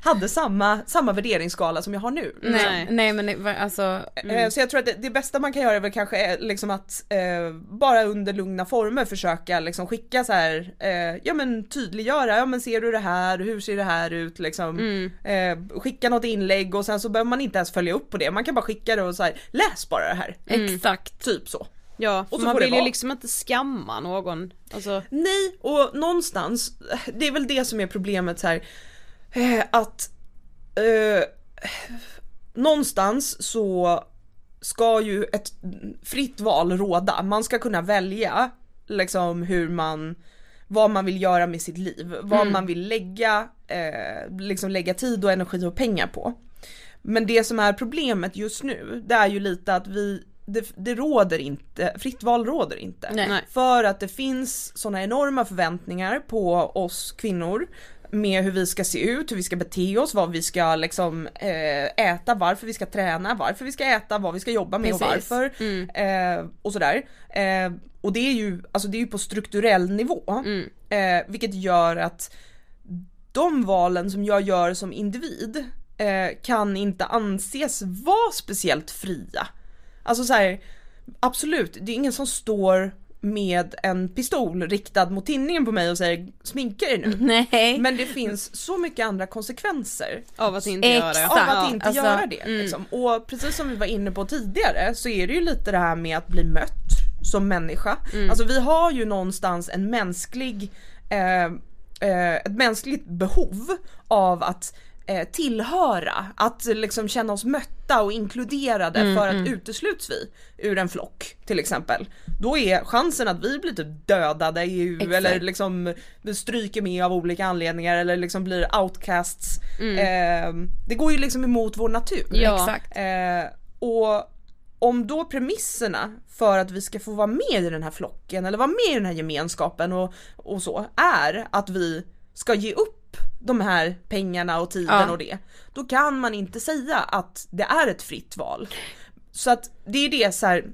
hade samma, samma värderingsskala som jag har nu. Nej. Nej. Nej men det alltså, Eh, Så jag tror att det, det bästa man kan göra är väl kanske är liksom att eh, bara under lugna former försöka liksom skicka så här, eh, ja men tydliggöra, ja men ser du det här, hur ser det här ut liksom. Eh, skicka något inlägg och sen så behöver man inte ens följa upp på det, man kan bara skicka det och så här, läs bara det här. exakt. Typ så. Ja, Och man vill ju liksom inte skamma någon. Alltså, Nej, och någonstans, det är väl det som är problemet så här, eh, att eh, någonstans så ska ju ett fritt val råda. Man ska kunna välja liksom hur man, vad man vill göra med sitt liv, vad man vill lägga, eh, liksom lägga tid och energi och pengar på. Men det som är problemet just nu, det är ju lite att vi, det, det råder inte, fritt val råder inte. Nej. För att det finns sådana enorma förväntningar på oss kvinnor med hur vi ska se ut, hur vi ska bete oss, vad vi ska liksom eh, äta, varför vi ska träna, varför vi ska äta, vad vi ska jobba med och Precis. varför. Eh, och sådär. Eh, och det är ju, alltså det är ju på strukturell nivå. Eh, vilket gör att de valen som jag gör som individ eh, kan inte anses vara speciellt fria. Alltså så här, absolut, det är ingen som står med en pistol riktad mot tinningen på mig och säger sminka dig nu. Nej. Men det finns så mycket andra konsekvenser av att inte göra det. Exakt. av att inte alltså, göra det. Liksom. Och precis som vi var inne på tidigare så är det ju lite det här med att bli mött som människa. Alltså vi har ju någonstans en mänsklig, eh, eh, ett mänskligt behov av att eh, tillhöra, att liksom känna oss mötta och inkluderade för att utesluts vi ur en flock till exempel. Då är chansen att vi blir typ dödade i, Exakt. eller liksom stryker med av olika anledningar eller liksom blir outcasts. Eh, det går ju liksom emot vår natur. Ja. Eh, och om då premisserna för att vi ska få vara med i den här flocken eller vara med i den här gemenskapen och, och så är att vi ska ge upp de här pengarna och tiden Ja. och det. Då kan man inte säga att det är ett fritt val. Så att det är det så här.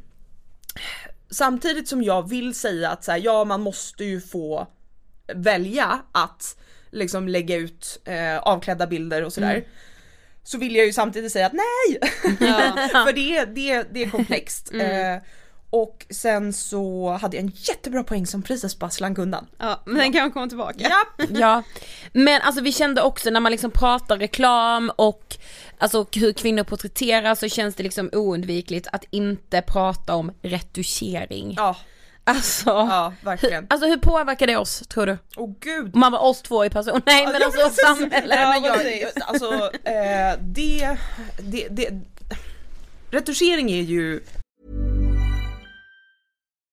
Samtidigt som jag vill säga att så här, ja man måste ju få välja att liksom lägga ut eh, avklädda bilder och sådär. så vill jag ju samtidigt säga att nej! För det, det, det är komplext. Eh, och sen så hade jag en jättebra poäng som precis bara slank undan. Ja, men den kan komma tillbaka. Ja, Ja, men alltså vi kände också när man liksom pratar reklam och alltså hur kvinnor porträtteras så känns det liksom oundvikligt att inte prata om retuschering. ja, Alltså, ja verkligen. alltså hur påverkar det oss tror du? Åh gud. Om man var oss två i person, nej men Ja, alltså precis. samhället. Ja, men jag, alltså eh, det, det, det, retuschering är ju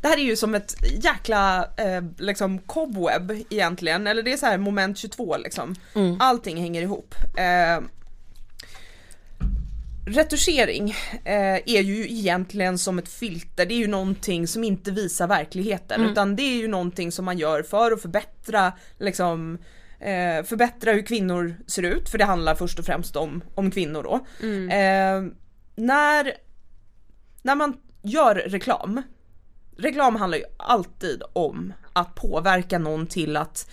Det här är ju som ett jäkla eh, liksom cobweb egentligen, eller det är så här moment 22 liksom. Allting hänger ihop. Eh, retuschering eh, är ju egentligen som ett filter, det är ju någonting som inte visar verkligheten utan det är ju någonting som man gör för att förbättra liksom eh, förbättra hur kvinnor ser ut, för det handlar först och främst om, om kvinnor då. Eh, när, när man gör reklam reklam handlar ju alltid om att påverka någon till att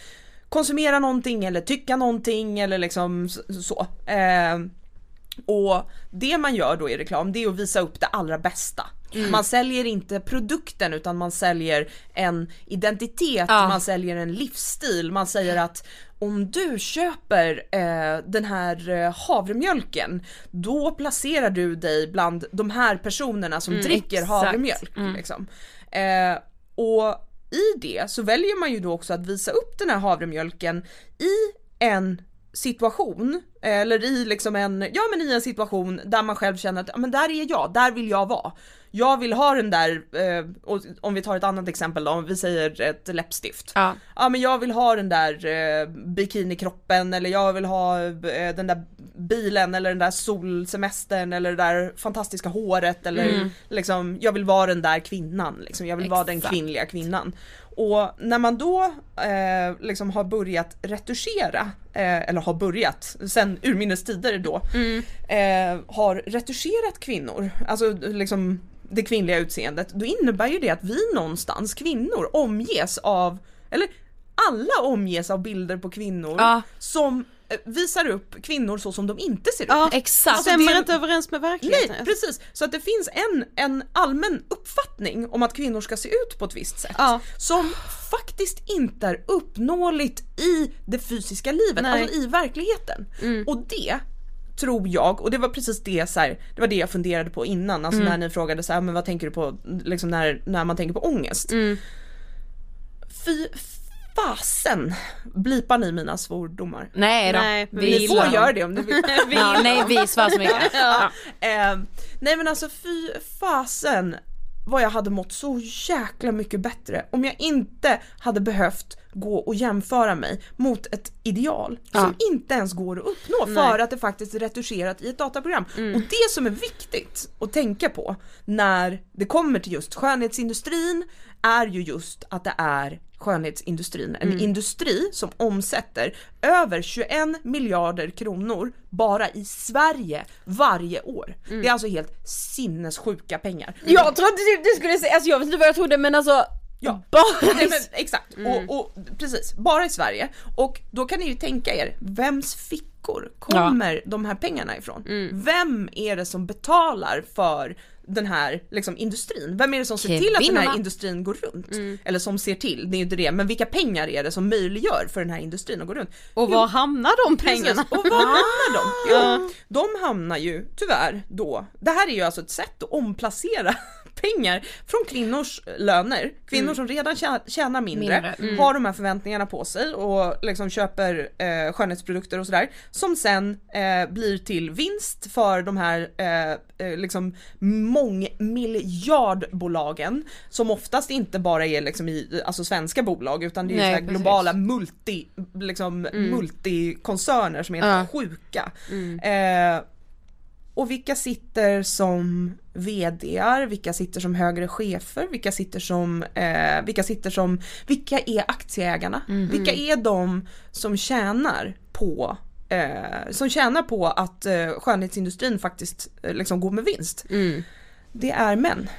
konsumera någonting eller tycka någonting eller liksom så. Eh, och det man gör då i reklam det är att visa upp det allra bästa. Man säljer inte produkten utan man säljer en identitet, Ja. man säljer en livsstil, man säger att om du köper eh, den här eh, havremjölken då placerar du dig bland de här personerna som dricker exakt. havremjölk. Liksom. Eh, och i det så väljer man ju då också att visa upp den här havremjölken i en situation eller i liksom en, ja men i en situation där man själv känner att ja, men där är jag, där vill jag vara. Jag vill ha den där, eh, och om vi tar ett annat exempel då, om vi säger ett läppstift. Ja. Ja men jag vill ha den där eh, bikinikroppen eller jag vill ha eh, den där bilen eller den där solsemestern eller det där fantastiska håret eller liksom jag vill vara den där kvinnan liksom. Jag vill vara den Exakt. kvinnliga kvinnan. Och när man då eh, liksom har börjat retuschera, eh, eller har börjat, sen urminnes tider då, eh, har retuscherat kvinnor, alltså liksom det kvinnliga utseendet, då innebär ju det att vi någonstans kvinnor omges av, eller alla omges av bilder på kvinnor Ja. som eh, visar upp kvinnor så som de inte ser ut. Ja, Exakt. stämmer det- inte överens med Nej verkligheten. precis, så att det finns en, en allmän uppfattning om att kvinnor ska se ut på ett visst sätt. Ja. Som faktiskt inte är uppnåeligt i det fysiska livet, Nej. alltså i verkligheten. Och det tror jag, och det var precis det så här, det var det jag funderade på innan, alltså när ni frågade så här, men vad tänker du på, liksom när, när man tänker på ångest. Fy fasen blipar ni mina svordomar? Nej då. Nej, vi Ni får göra det om ni vill. Ja, nej vi svär så mycket. Ja. Eh, nej men alltså fy fasen vad jag hade mått så jäkla mycket bättre om jag inte hade behövt gå och jämföra mig mot ett ideal som inte ens går att uppnå för att det faktiskt är retuscherat i ett dataprogram. Och det som är viktigt att tänka på när det kommer till just skönhetsindustrin är ju just att det är skönhetsindustrin, en industri som omsätter över 21 miljarder kronor bara i Sverige varje år. Det är alltså helt sinnessjuka pengar. Jag trodde du skulle säga, alltså jag vet inte vad jag trodde men alltså Ja, Bara Nej, men, exakt. Och, och, precis, bara i Sverige. Och då kan ni ju tänka er, vems fickor kommer de här pengarna ifrån? Vem är det som betalar för den här liksom, industrin? Vem är det som ser till att den här industrin går runt? Eller som ser till, det är ju inte det, men vilka pengar är det som möjliggör för den här industrin att gå runt? Och var hamnar de Precis. pengarna? Och var hamnar de? Jo, de hamnar ju tyvärr då, det här är ju alltså ett sätt att omplacera pengar från kvinnors löner. Kvinnor som redan tjä- tjänar mindre, Mindre, har de här förväntningarna på sig och liksom köper eh, skönhetsprodukter och sådär. Som sen eh, blir till vinst för de här eh, eh, liksom mångmiljardbolagen som oftast inte bara är liksom i alltså svenska bolag utan det är Nej, globala multi, liksom multikoncerner som är helt sjuka. Eh, och vilka sitter som VDR, vilka sitter som högre chefer, vilka sitter som, eh, vilka sitter som, vilka är aktieägarna? Vilka är de som tjänar på eh, som tjänar på att eh, skönhetsindustrin faktiskt eh, liksom går med vinst? Det är män.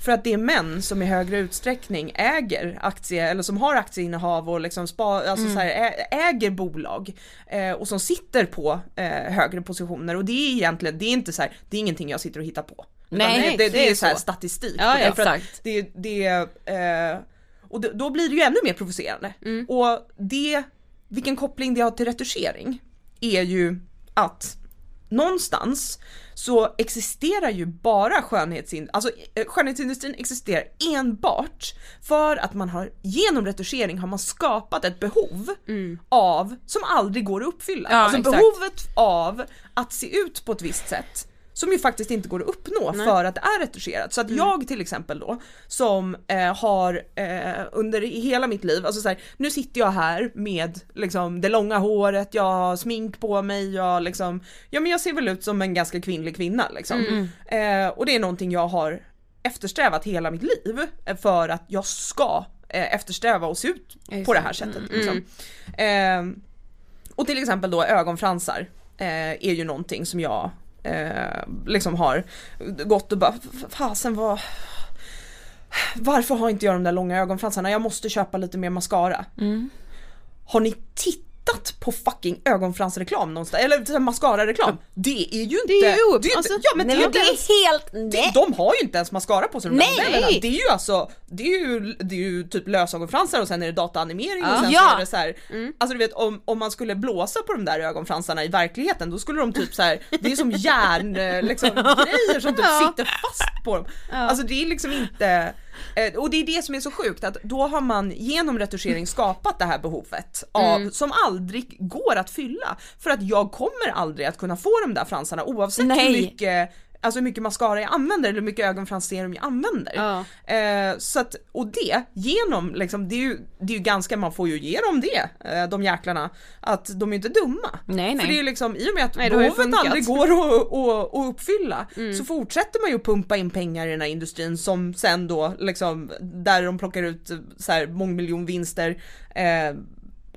För att det är män som i högre utsträckning äger aktie eller som har aktieinnehav och liksom spa, alltså så här, äger bolag eh, och som sitter på eh, högre positioner och det är egentligen, det är inte så här, det är ingenting jag sitter och hittar på. Nej, det, det, det är är så här statistik. Ja, det, ja, exakt. Det, det, eh, och då, blir det ju ännu mer provocerande. Och det, vilken koppling det har till retuschering är ju att någonstans så existerar ju bara skönhetsindustrin, alltså eh, skönhetsindustrin existerar enbart för att man har genom retuschering har man skapat ett behov av som aldrig går att uppfylla. Ja, alltså exakt. behovet av att se ut på ett visst sätt som ju faktiskt inte går att uppnå för att det är retuscherat. Så att jag till exempel då som eh, har eh, under i hela mitt liv, alltså så här, nu sitter jag här med liksom det långa håret, jag har smink på mig, jag liksom, ja men jag ser väl ut som en ganska kvinnlig kvinna liksom. Eh, och det är någonting jag har eftersträvat hela mitt liv eh, för att jag ska eh, eftersträva att se ut på det här sättet. Liksom. Eh, och till exempel då ögonfransar eh, är ju någonting som jag eh, liksom har gått och bara, "F- fasen vad varför har inte jag de där långa ögonfransarna? Jag måste köpa lite mer mascara. Har ni tittat på fucking ögonfransreklam någonstans? Eller mascara-reklam? Det är ju inte... Det är ju- det är alltså, inte ja men Nej det är men det inte ens är helt, nej. de har ju inte ens mascara på sig de där Nej! modellerna. Det är ju alltså, det är ju, det är ju typ lösögonfransar och sen är det dataanimering och sen Ja. så är det så här, alltså du vet om, om man skulle blåsa på de där ögonfransarna i verkligheten då skulle de typ så här, det är som järn eh, liksom, grejer som typ sitter fast på dem. Alltså det är liksom inte, eh, och det är det som är så sjukt att då har man genom retuschering skapat det här behovet av, som aldrig går att fylla. För att jag kommer aldrig att kunna få de där fransarna oavsett Nej. hur mycket Alltså hur mycket mascara jag använder eller hur mycket ögonfransserum jag använder. Ja. Eh, så att, och det genom, liksom, det är, ju, det är ju ganska, man får ju ge dem det, eh, de jäklarna, att de är inte dumma. Nej, För nej. det är ju liksom, i och med att Nej, behovet aldrig går att, att, att uppfylla så fortsätter man ju pumpa in pengar i den här industrin som sen då liksom, där de plockar ut så här mångmiljonvinster eh,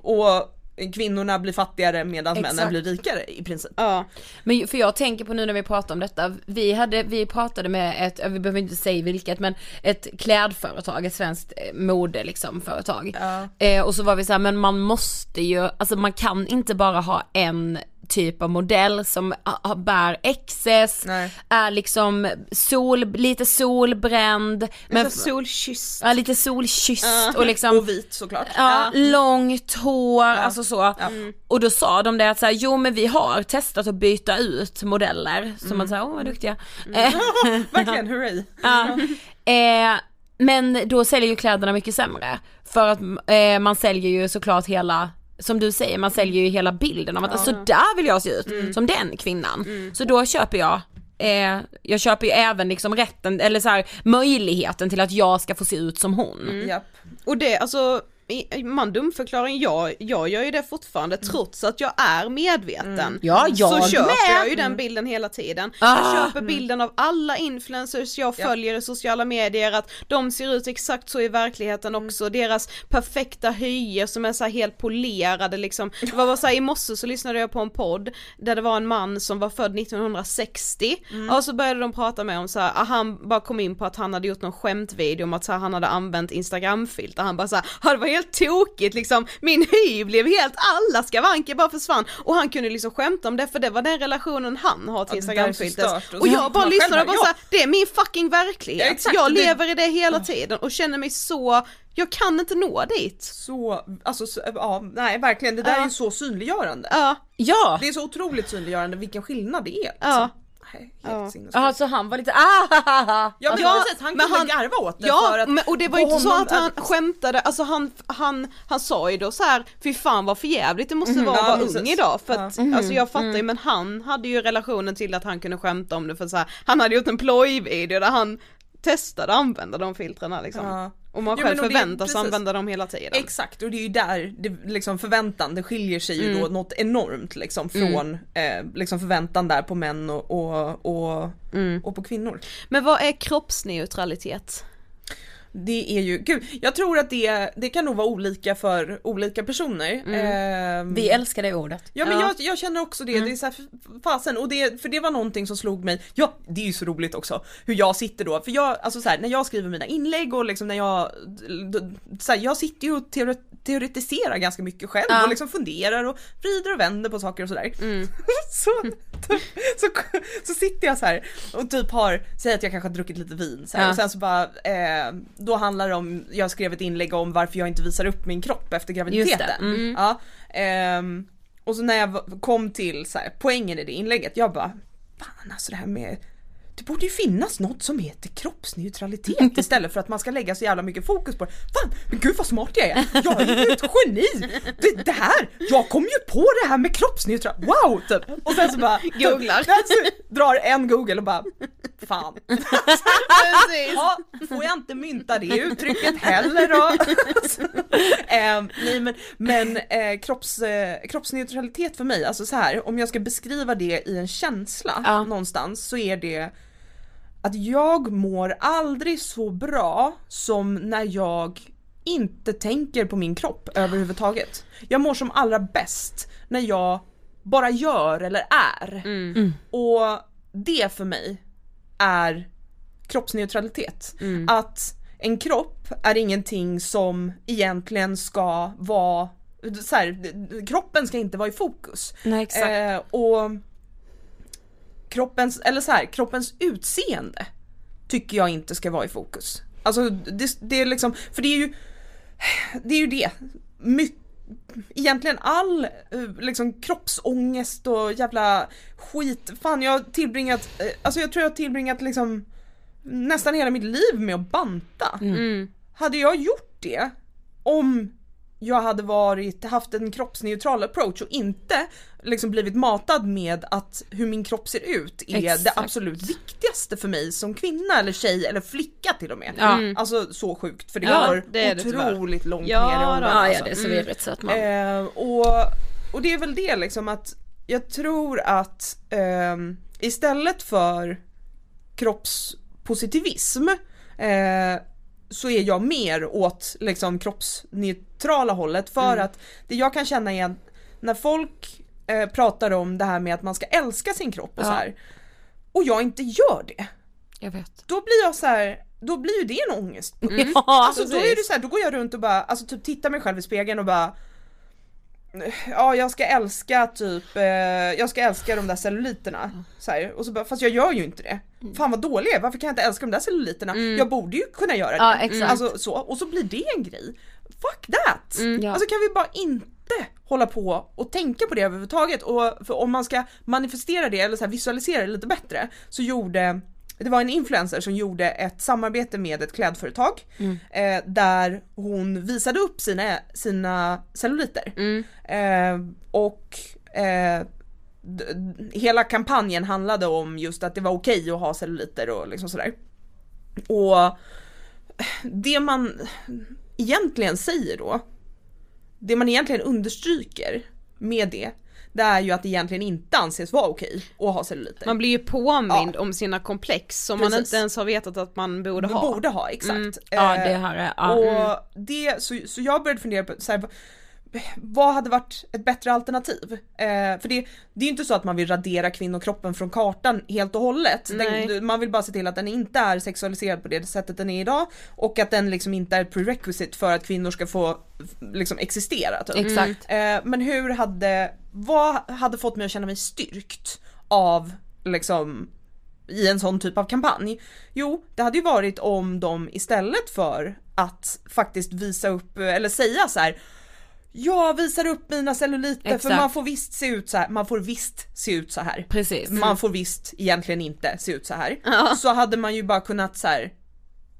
och kvinnorna blir fattigare medan männen blir rikare i princip. Ja. Men för jag tänker på nu när vi pratar om detta, vi hade, vi pratade med ett, vi behöver inte säga vilket, men ett klädföretag, ett svenskt eh, mode liksom företag. Eh, och så var vi så här, men man måste ju, alltså man kan inte bara ha en typ av modell som bär XS, Nej. är liksom sol, lite solbränd, men solkysst. ja, lite solkysst och liksom Och vit såklart. Ja, långt hår, alltså så. Och då sa de det att så här, jo men vi har testat att byta ut modeller. Så man säger, åh vad duktiga. Eh, Verkligen, hurray. ja. eh, men då säljer ju kläderna mycket sämre. För att eh, man säljer ju såklart hela som du säger, man säljer ju hela bilden av att så där vill jag se ut, som den kvinnan. Så då köper jag Eh, jag köper ju även liksom rätten, eller så här, möjligheten till att jag ska få se ut som hon. Japp. Och det, alltså man dumförklaring, jag, jag gör ju det fortfarande trots att jag är medveten. Ja, jag så köper med. jag ju den bilden hela tiden. Ah. Jag köper bilden av alla influencers jag följer i sociala medier att de ser ut exakt så i verkligheten också, deras perfekta hyer som är så här helt polerade liksom. Det var bara så här, i morse så lyssnade jag på en podd där det var en man som var född 1960 och så började de prata med om så här, han bara kom in på att han hade gjort någon skämtvideo om att så här, han hade använt instagramfilter, han bara så här, det var helt tokigt liksom, min hy blev helt, alla skavanker bara försvann och han kunde liksom skämta om det för det var den relationen han har till Ja. Och jag bara lyssnade och bara bara, så här, det är min fucking verklighet, Ja, exakt, jag det- lever i det hela tiden och känner mig så, jag kan inte nå dit. Så, alltså så, ja, nej verkligen det där är ju så synliggörande. Ja, Ja! Det är så otroligt synliggörande vilken skillnad det är. Liksom. ja. Ja. helt. Ja, så han var lite ah, Ja men Ja, precis, han men kunde han- garva åt det Ja, för att men, och det var ju inte så att han skämtade, alltså han, han, han sa ju då så här, fy fan vad för jävligt det måste Mhm, vara ja, att vara precis. ung idag för Ja. att, alltså jag fattar ju men han hade ju relationen till att han kunde skämta om det för så här, han hade gjort en plojvideo där han testade att använda de filtrerna liksom. Ja. Och man själv det- förväntas precis. använda dem hela tiden. Exakt och det är ju där det liksom förväntan, det skiljer sig ju Mm. då något enormt liksom från eh, liksom förväntan där på män och, och, och, Mm. och på kvinnor. Men vad är kroppsneutralitet? Det är ju, gud, jag tror att det, det kan nog vara olika för olika personer. Ehm, Vi älskar det ordet. Ja men Ja. Jag, jag känner också det, det är så här, fasen och det, för det var någonting som slog mig, ja det är ju så roligt också hur jag sitter då, för jag, alltså så här, när jag skriver mina inlägg och liksom när jag, så här, jag sitter ju och teore- teoretiserar ganska mycket själv Ja. och liksom funderar och vrider och vänder på saker och sådär. så, så, så sitter jag så här och typ har, säg att jag kanske har druckit lite vin så Ja. och sen så bara, eh, då handlar det om, jag skrev ett inlägg om varför jag inte visar upp min kropp efter graviditeten. Mm. Ja, ehm, och så när jag kom till så här, poängen i det inlägget, jag bara Fan alltså det här med det borde ju finnas något som heter kroppsneutralitet istället för att man ska lägga så jävla mycket fokus på det. Fan, men gud vad smart jag är! Jag är ju ett geni! Det, det här, jag kom ju på det här med kroppsneutralitet, wow! Typ. Och sen så bara Googlar. Alltså, drar en google och bara Fan. Ja, får jag inte mynta det uttrycket heller då? Ehm, nej men, men eh, kropps, eh, kroppsneutralitet för mig, alltså så här, om jag ska beskriva det i en känsla Ja. någonstans så är det att jag mår aldrig så bra som när jag inte tänker på min kropp överhuvudtaget. Jag mår som allra bäst när jag bara gör eller är. Och det för mig är kroppsneutralitet. Att en kropp är ingenting som egentligen ska vara, så här, kroppen ska inte vara i fokus. Nej exakt. Eh, och kroppens, eller så här, kroppens utseende tycker jag inte ska vara i fokus. Alltså det, det är liksom, för det är ju det är ju det. My, egentligen all eh, liksom kroppsångest och jävla skit. Fan jag har tillbringat, eh, alltså jag tror jag har tillbringat liksom nästan hela mitt liv med att banta. Mm. Hade jag gjort det om jag hade varit, haft en kroppsneutral approach och inte liksom blivit matad med att hur min kropp ser ut är det Exakt. absolut viktigaste för mig som kvinna eller tjej eller flicka till och med. Ja. Alltså så sjukt för det Ja, går det det otroligt långt Ja, ner i då. åldern. Ja, ja alltså. det är så virrigt så att man... Eh, och, och det är väl det liksom att jag tror att ehm, istället för kroppspositivism eh, så är jag mer åt liksom kroppsneutrala hållet för att det jag kan känna är att när folk eh, pratar om det här med att man ska älska sin kropp och så här och jag inte gör det, Jag vet. då blir jag så här, då blir ju det en ångest. Ja, Alltså då är det så här, då går jag runt och bara, alltså typ tittar mig själv i spegeln och bara Ja jag ska älska typ, eh, jag ska älska de där celluliterna. Så här, och så bara, fast jag gör ju inte det. Fan vad dålig jag varför kan jag inte älska de där celluliterna? Jag borde ju kunna göra det. Ja, exakt. Alltså så, och så blir det en grej. Fuck that! Ja. Alltså kan vi bara inte hålla på och tänka på det överhuvudtaget och för om man ska manifestera det eller så visualisera det lite bättre så gjorde det var en influencer som gjorde ett samarbete med ett klädföretag eh, där hon visade upp sina, sina celluliter. Eh, och eh, hela kampanjen handlade om just att det var okej att ha celluliter och liksom sådär. Och det man egentligen säger då, det man egentligen understryker med det, det är ju att det egentligen inte anses vara okej att ha celluliter. Man blir ju påmind om sina komplex som man Precis. inte ens har vetat att man borde ha. borde ha, exakt. Mm. Ja, Eh, det här är- ja. Och Mm. det, så, så jag började fundera på så här, vad hade varit ett bättre alternativ? Eh, för det, det är ju inte så att man vill radera kvinnokroppen från kartan helt och hållet. Den, man vill bara se till att den inte är sexualiserad på det sättet den är idag och att den liksom inte är ett prerequisite för att kvinnor ska få liksom existera. Typ. Exakt. Eh, men hur hade, vad hade fått mig att känna mig styrkt av liksom i en sån typ av kampanj? Jo, det hade ju varit om de istället för att faktiskt visa upp eller säga så här. Jag visar upp mina celluliter för Exakt. man får visst se ut så här. man får visst se ut så här. Precis. Man får visst egentligen inte se ut så här. Så hade man ju bara kunnat så här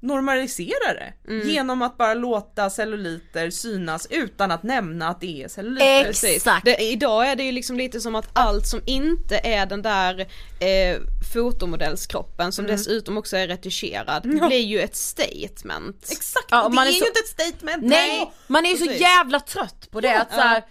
normalisera det Mm. genom att bara låta celluliter synas utan att nämna att det är celluliter. Precis. Det, idag är det ju liksom lite som att allt som inte är den där eh, fotomodellskroppen som Mm. dessutom också är retuscherad Ja. blir ju ett statement. Exakt, Ja, det är, är ju så- inte ett statement. Nej, man är ju så jävla trött på det Ja. att såhär,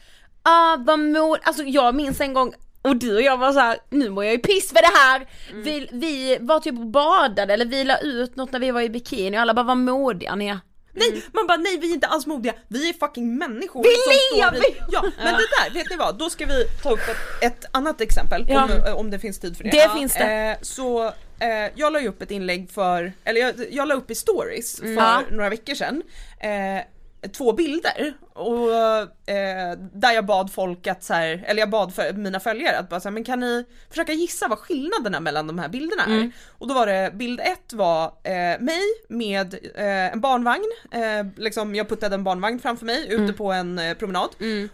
ah vad mod, alltså jag minns en gång och du och jag var så här, nu mår jag ju piss för det här. Mm. Vi, vi var typ och badade eller vi la ut något när vi var i bikini och alla bara vad modiga ni är. Nej, man bara nej vi är inte alls modiga, vi är fucking människor Vi lever! i... Ja, men det där, vet ni vad? Då ska vi ta upp ett, ett annat exempel Ja. om, om det finns tid för det. Det finns det. Eh, så eh, jag la ju upp ett inlägg för, eller jag, jag la upp i stories för Mm. Ja. några veckor sedan eh, två bilder och eh, där jag bad folk att så här, eller jag bad för mina följare att bara så här, men kan ni försöka gissa vad skillnaderna mellan de här bilderna är? Mm. Och då var det bild ett var eh, mig med eh, en barnvagn, eh, liksom jag puttade en barnvagn framför mig ute Mm. på en eh, promenad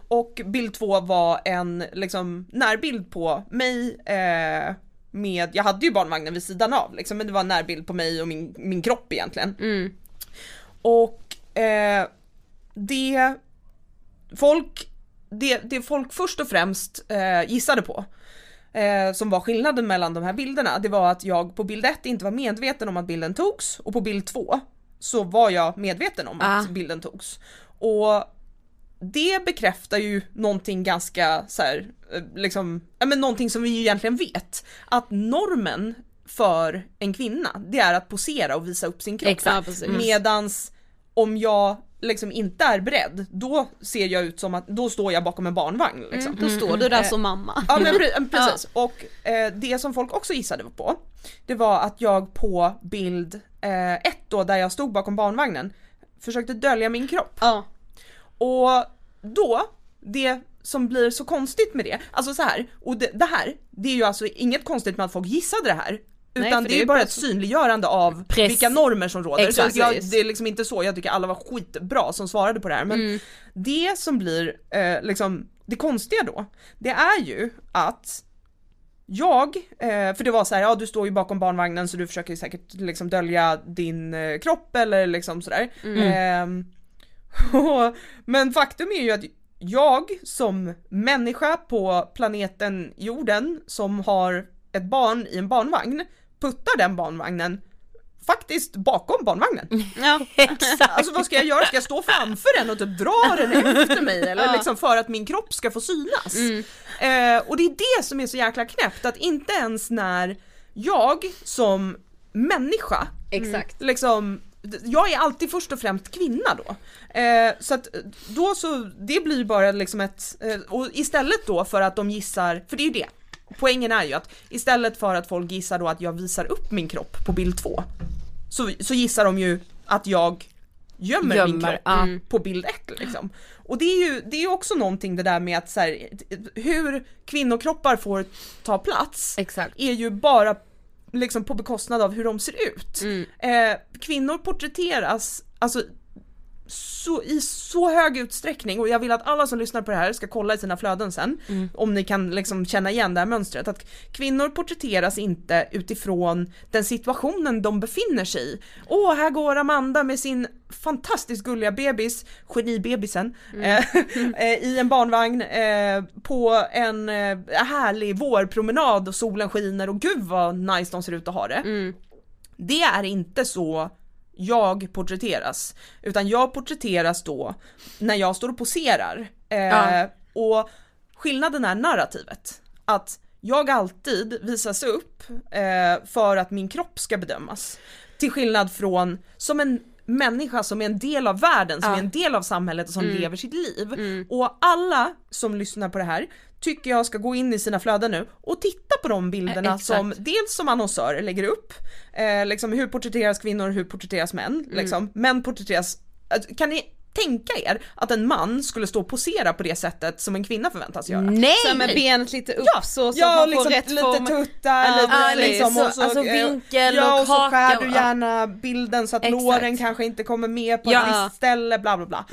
och bild två var en liksom närbild på mig eh, med, jag hade ju barnvagnen vid sidan av liksom, men det var en närbild på mig och min, min kropp egentligen. Och eh, det folk, det, det folk först och främst eh, gissade på eh, som var skillnaden mellan de här bilderna, det var att jag på bild 1 inte var medveten om att bilden togs och på bild 2 så var jag medveten om att Ah. bilden togs. Och det bekräftar ju någonting ganska så här, eh, liksom, ja men någonting som vi ju egentligen vet. Att normen för en kvinna, det är att posera och visa upp sin kropp. Exakt. Medans om jag liksom inte är beredd, då ser jag ut som att, då står jag bakom en barnvagn liksom. Då står du där som mamma. Ja men pre- precis, och eh, det som folk också gissade på, det var att jag på bild eh, ett då där jag stod bakom barnvagnen försökte dölja min kropp. Ja. Och då, det som blir så konstigt med det, alltså så här, och det, det här, det är ju alltså inget konstigt med att folk gissade det här. Nej, Utan det det är är bara ett så- synliggörande av Press. vilka normer som råder. Så Exakt. jag, det är liksom inte så, jag tycker alla var skitbra som svarade på det här men Mm. det som blir eh, liksom det konstiga då, det är ju att jag, eh, för det var så här, ja du står ju bakom barnvagnen så du försöker ju säkert liksom dölja din eh, kropp eller liksom sådär. Ehm, och, men faktum är ju att jag som människa på planeten jorden som har ett barn i en barnvagn puttar den barnvagnen faktiskt bakom barnvagnen. Ja. Alltså vad ska jag göra? Ska jag stå framför den och typ dra den efter mig eller liksom för att min kropp ska få synas? Eh, och det är det som är så jäkla knäppt att inte ens när jag som människa Exakt. liksom jag är alltid först och främst kvinna då. Eh, så att då så, det blir bara liksom ett, eh, och istället då för att de gissar, för det är ju det, poängen är ju att istället för att folk gissar då att jag visar upp min kropp på bild två, så, så gissar de ju att jag gömmer, min Gömmer, kropp ja. på bild ett liksom. Och det är ju, det är ju också någonting det där med att så här, hur kvinnokroppar får ta plats Exakt. är ju bara liksom på bekostnad av hur de ser ut. Mm. Eh, kvinnor porträtteras, alltså så, i så hög utsträckning och jag vill att alla som lyssnar på det här ska kolla i sina flöden sen Mm. om ni kan liksom känna igen det här mönstret att kvinnor porträtteras inte utifrån den situationen de befinner sig i. Åh, här går Amanda med sin fantastiskt gulliga bebis, genibebisen, eh, eh, i en barnvagn eh, på en härlig vårpromenad och solen skiner och gud vad nice de ser ut att ha det. Det är inte så jag porträtteras. Utan jag porträtteras då när jag står och poserar. Eh, Ja. Och skillnaden är narrativet. Att jag alltid visas upp eh, för att min kropp ska bedömas. Till skillnad från som en människa som är en del av världen, som Ja. är en del av samhället och som Mm. lever sitt liv. Och alla som lyssnar på det här tycker jag ska gå in i sina flöden nu och titta på de bilderna Eh, som dels som annonsör lägger upp, eh, liksom hur porträtteras kvinnor, hur porträtteras män, Mm. liksom. Män porträtteras, alltså, kan ni tänka er att en man skulle stå och posera på det sättet som en kvinna förväntas göra? Nej! Så med benet lite upp så, så ja, man liksom får rätt lite form. tuttar, Ja, lite, precis. liksom, Så- och så, alltså eh, vinkel ja, och och så skär du gärna bilden så att Exakt. låren kanske inte kommer med på Ja. ett visst ställe, bla bla bla.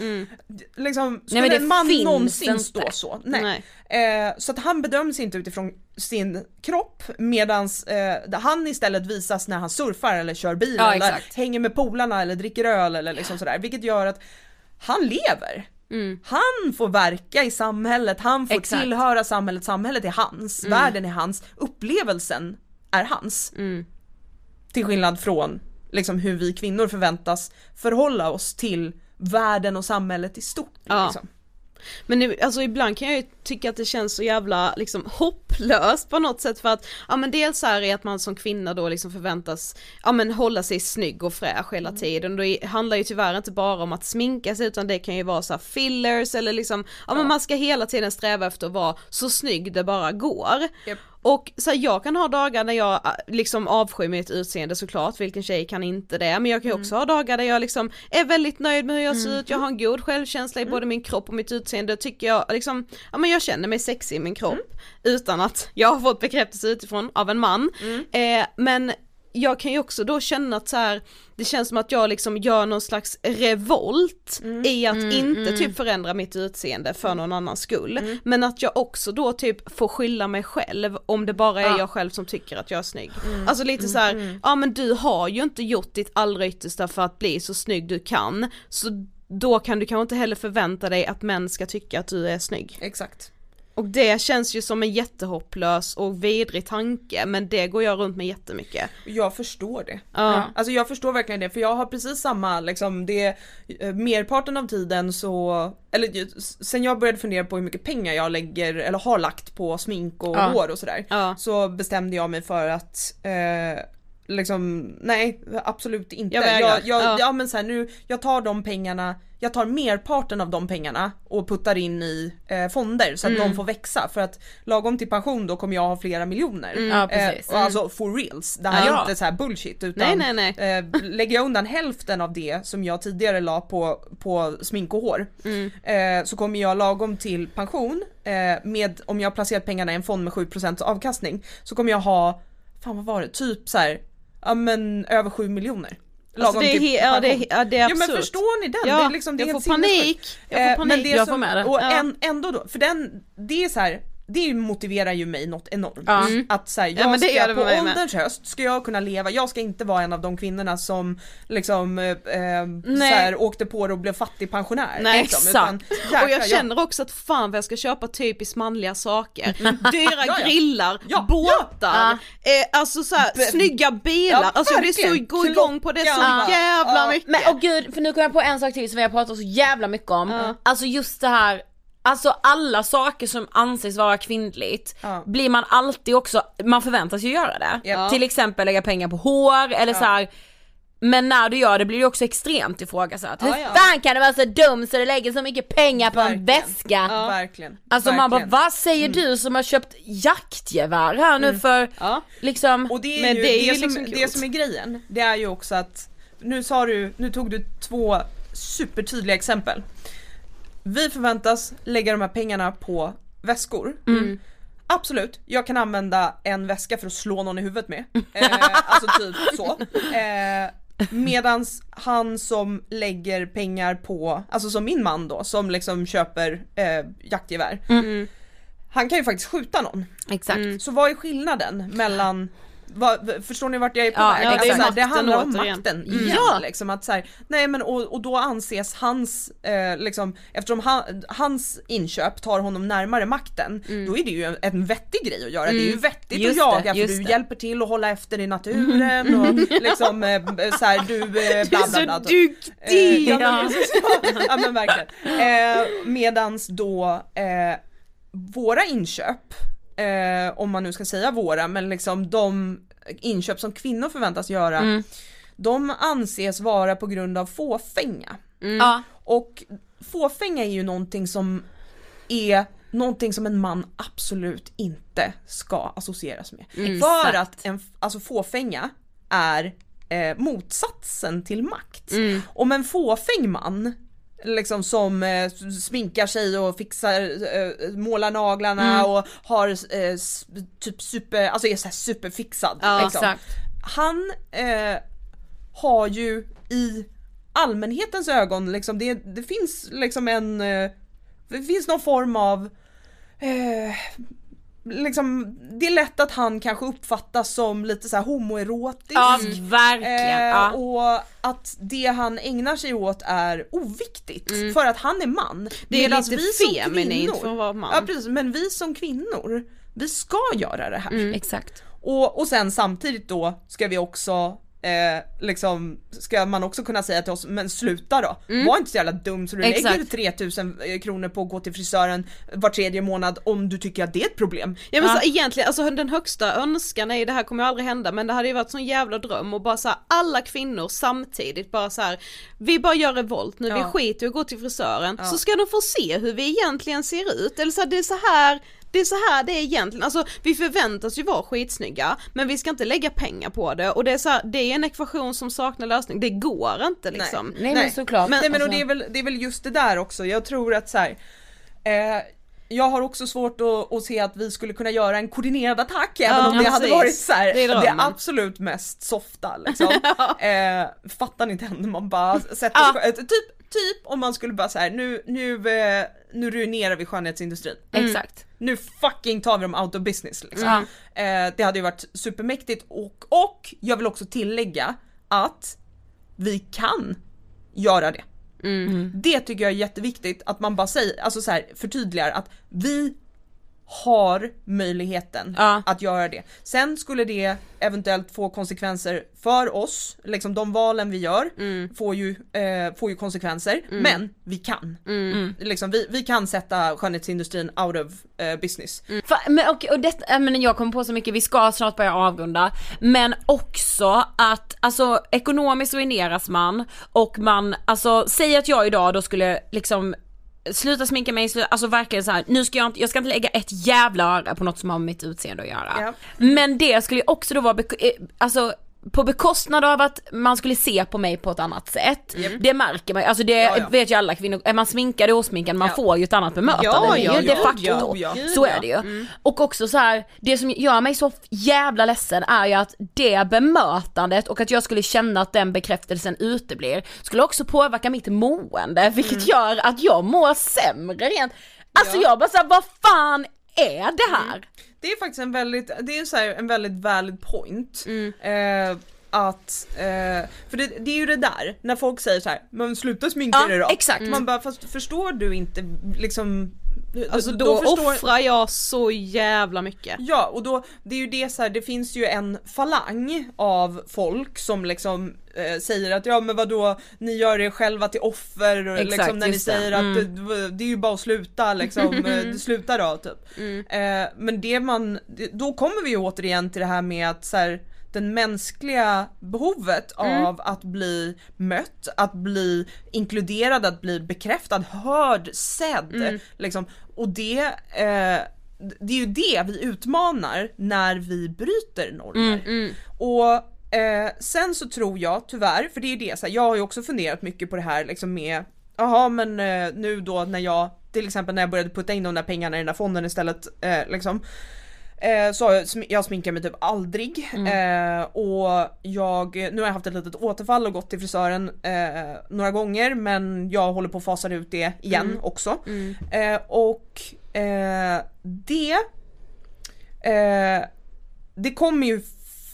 Liksom, skulle men det en man finns någonsin inte. stå så? Nej. Eh, så att han bedöms inte utifrån sin kropp medans eh, han istället visas när han surfar eller kör bil Ja, eller exakt. hänger med polarna eller dricker öl eller liksom sådär vilket gör att han lever. Han får verka i samhället, han får Exakt. tillhöra samhället, samhället är hans, världen är hans, upplevelsen är hans. Till skillnad från liksom hur vi kvinnor förväntas förhålla oss till världen och samhället i stort. Ja. Liksom. Men nu, alltså ibland kan jag ju tycka att det känns så jävla liksom hopplöst på något sätt för att, ja men dels är det att man som kvinna då liksom förväntas, ja men hålla sig snygg och fräsch hela tiden. Det handlar ju tyvärr inte bara om att sminka sig utan det kan ju vara så här fillers eller liksom, ja men man ska hela tiden sträva efter att vara så snygg det bara går. Japp. Och så här, jag kan ha dagar när jag äh, liksom avskyr mitt utseende såklart, vilken tjej kan inte det? Men jag kan ju också ha dagar där jag liksom är väldigt nöjd med hur jag ser ut, jag har en god självkänsla i både min kropp och mitt utseende, tycker jag liksom, ja men jag känner mig sexig i min kropp utan att jag har fått bekräftelse utifrån av en man. Eh, men jag kan ju också då känna att så här, det känns som att jag liksom gör någon slags revolt i att inte typ förändra mitt utseende för någon annans skull. Men att jag också då typ får skylla mig själv om det bara är Ja. jag själv som tycker att jag är snygg. Alltså lite så här, ja men du har ju inte gjort ditt allra yttersta för att bli så snygg du kan, så då kan du kanske inte heller förvänta dig att män ska tycka att du är snygg. Exakt. Och det känns ju som en jättehopplös och vidrig tanke men det går jag runt med jättemycket. Jag förstår det. Ja. Alltså jag förstår verkligen det för jag har precis samma liksom det eh, merparten av tiden så eller sen jag började fundera på hur mycket pengar jag lägger eller har lagt på smink och Ja. hår och sådär Ja. så bestämde jag mig för att eh, liksom nej absolut inte. Jag vägrar. jag, jag, Ja. ja. men så här, nu, jag tar de pengarna jag tar merparten av de pengarna och puttar in i eh, fonder så att Mm. de får växa för att lagom till pension då kommer jag ha flera miljoner. Ja, precis. Eh, och alltså for reals, det här Ja. är inte så här bullshit utan Nej, nej, nej. Eh, lägger jag undan hälften av det som jag tidigare la på, på smink och hår Mm. eh, så kommer jag lagom till pension eh, med, om jag placerat pengarna i en fond med 7% avkastning så kommer jag ha, fan vad var det, typ så här, ja men över 7 miljoner. Alltså det är, he- ja, det, är, ja, det är Ja absurt. men förstår ni den? Ja, det är liksom, det jag får panik. sinnessjukt. Jag får Eh, panik. Men det Jag som, får med det. Och Ja. en, ändå då, för den, det är så här, det motiverar ju mig något enormt. Ja. Att så här, jag Ja, men det ska på mig med. ålderns höst ska jag kunna leva, jag ska inte vara en av de kvinnorna som liksom eh, eh, så här, åkte på det och blev fattigpensionär. Nej, liksom, exakt. jäklar, och jag känner också att fan vad jag ska köpa typiskt manliga saker. Dyra ja. grillar, Ja, båtar, eh, alltså såhär B- snygga bilar, Ja, alltså jag blir så gå igång på det så jävla Ja. mycket. Men åh gud, för nu kom jag på en sak till som vi har pratat så jävla mycket om. Ja. Alltså just det här, alltså alla saker som anses vara kvinnligt Ja. blir man alltid också, man förväntas ju göra det. Ja. Till exempel lägga pengar på hår eller så här. Men när du gör det blir det också extremt ifrågasatt. Hur Ja, ja. fan kan du vara så dum så du lägger så mycket pengar på en Verkligen. väska? Verkligen. Alltså man bara, verkligen. Mm. vad säger du som har köpt jaktgevär här nu för Ja. liksom Och det är Men ju det är det, ju som, liksom det som är grejen, det är ju också att nu sa du, nu tog du två supertydliga exempel. Vi förväntas lägga de här pengarna på väskor. Absolut, jag kan använda en väska för att slå någon i huvudet med. Eh, alltså typ så. Eh, medans han som lägger pengar på, alltså som min man då, som liksom köper eh, jaktgevär. Han kan ju faktiskt skjuta någon. Exakt. Så vad är skillnaden mellan vad, förstår ni vart jag är på Ja, väg? ja, Alltså, det är så här, makten handlar om återigen. makten Mm. igen. Ja. Liksom, att, så här, nej men och, och då anses hans, eh, liksom, eftersom han, hans inköp tar honom närmare makten, då är det ju en, en vettig grej att göra. Det är ju vettigt Mm. Just att det, jaga för just du det. hjälper till att hålla efter i naturen och liksom eh, så här, du eh, bla bla bla. duktig! Eh, ja, men, ja, ja men verkligen. Eh, medans då eh, våra inköp, eh, om man nu ska säga våra, men liksom de inköp som kvinnor förväntas göra, Mm. de anses vara på grund av fåfänga. Ja. Och fåfänga är ju någonting som är någonting som en man absolut inte ska associeras med. För Exakt. att en, alltså fåfänga är eh, motsatsen till makt. Om en fåfäng man liksom som eh, sminkar sig och fixar, eh, målar naglarna och har eh, typ super, alltså är så här superfixad. Ja, liksom. Han eh, har ju i allmänhetens ögon liksom, det, det finns liksom en, eh, det finns någon form av eh, liksom, det är lätt att han kanske uppfattas som lite så här homoerotisk. Ja, verkligen. Eh, Ja. Och att det han ägnar sig åt är oviktigt för att han är man. Mm. Det är lite vi feminint för att vara man. Ja precis, men vi som kvinnor, vi ska göra det här. Mm. Exakt. Och, och sen samtidigt då ska vi också Eh, liksom, ska man också kunna säga till oss, men sluta då. Var inte så jävla dum så du Mm. Exakt. lägger 3000 kronor på att gå till frisören var tredje månad om du tycker att det är ett problem. Ja men Ja. så egentligen, alltså den högsta önskan är ju, det här kommer ju aldrig hända men det hade ju varit sån jävla dröm och bara så här, alla kvinnor samtidigt bara så här, vi bara gör revolt nu, vi Ja. skiter i att gå till frisören så ska de få se hur vi egentligen ser ut eller så här, det är så här det är så här det är egentligen, alltså vi förväntas ju vara skitsnygga men vi ska inte lägga pengar på det. Och det är så här, det är en ekvation som saknar lösning, det går inte liksom. Nej, men såklart. Men, Nej, men och Alltså- det, är väl, det är väl just det där också, jag tror att så här, eh, jag har också svårt att, att se att vi skulle kunna göra en koordinerad attack även Ja, om det hade varit så här, Det är det, absolut mest softa liksom. eh, fattar ni inte när man bara sätter Ja. skö- typ, typ om man skulle bara så här, nu, nu, eh, nu ruinerar vi skönhetsindustrin. Exakt. Nu fucking tar vi dem out of business liksom. Eh, det hade ju varit supermäktigt och, och jag vill också tillägga att vi kan göra det. Det tycker jag är jätteviktigt att man bara säger, alltså så här, förtydligar att vi har möjligheten Ja. att göra det. Sen skulle det eventuellt få konsekvenser för oss, liksom de valen vi gör får, ju, eh, får ju konsekvenser, men vi kan. Liksom, vi, vi kan sätta skönhetsindustrin out of eh, business. Fa- men, och, och det, men jag kommer på så mycket, vi ska snart börja avrunda, men också att alltså ekonomiskt ruineras man och man, alltså säg att jag idag då skulle liksom sluta sminka mig, sluta, alltså verkligen så här, nu ska jag inte, jag ska inte lägga ett jävla öra på något som har med mitt utseende att göra. Ja. Men det skulle ju också då vara, eh, alltså på bekostnad av att man skulle se på mig på ett annat sätt. Det märker man alltså det Ja, ja. vet ju alla kvinnor, är man sminkad och osminkad, man Ja. får ju ett annat bemötande. Ja, det är ja, ju ja, de facto. ja, ja. Så är det ju. Och också så här, det som gör mig så jävla ledsen är ju att det bemötandet och att jag skulle känna att den bekräftelsen uteblir skulle också påverka mitt mående vilket gör att jag mår sämre rent. Alltså jag bara såhär, vad fan är det här? Det är faktiskt en väldigt, det är så här, en väldigt valid point. Mm. Eh, att, eh, för det, det är ju det där, när folk säger så här, men sluta sminka Ja, dig då. exakt. Man bara, fast förstår du inte liksom Alltså då, offrar jag så jävla mycket. Ja och då, det är ju det så här, det finns ju en falang av folk som liksom eh, säger att ja men vadå, ni gör er själva till offer och Exakt, liksom när ni just det. säger att det, det är ju bara att sluta liksom, eh, sluta då typ. Eh, men det man, då kommer vi ju återigen till det här med att så här, den mänskliga behovet av att bli mött, att bli inkluderad, att bli bekräftad, hörd, sedd. Liksom. Och det, eh, det är ju det vi utmanar när vi bryter normer. Och eh, sen så tror jag tyvärr, för det är det så här, jag har ju också funderat mycket på det här liksom med, jaha men eh, nu då när jag, till exempel när jag började putta in de där pengarna i den där fonden istället eh, liksom Eh, så har jag, sm- jag sminkar mig typ aldrig. Eh, och jag, nu har jag haft ett litet återfall och gått till frisören eh, några gånger men jag håller på att fasa ut det igen också. Eh, och det, det kommer ju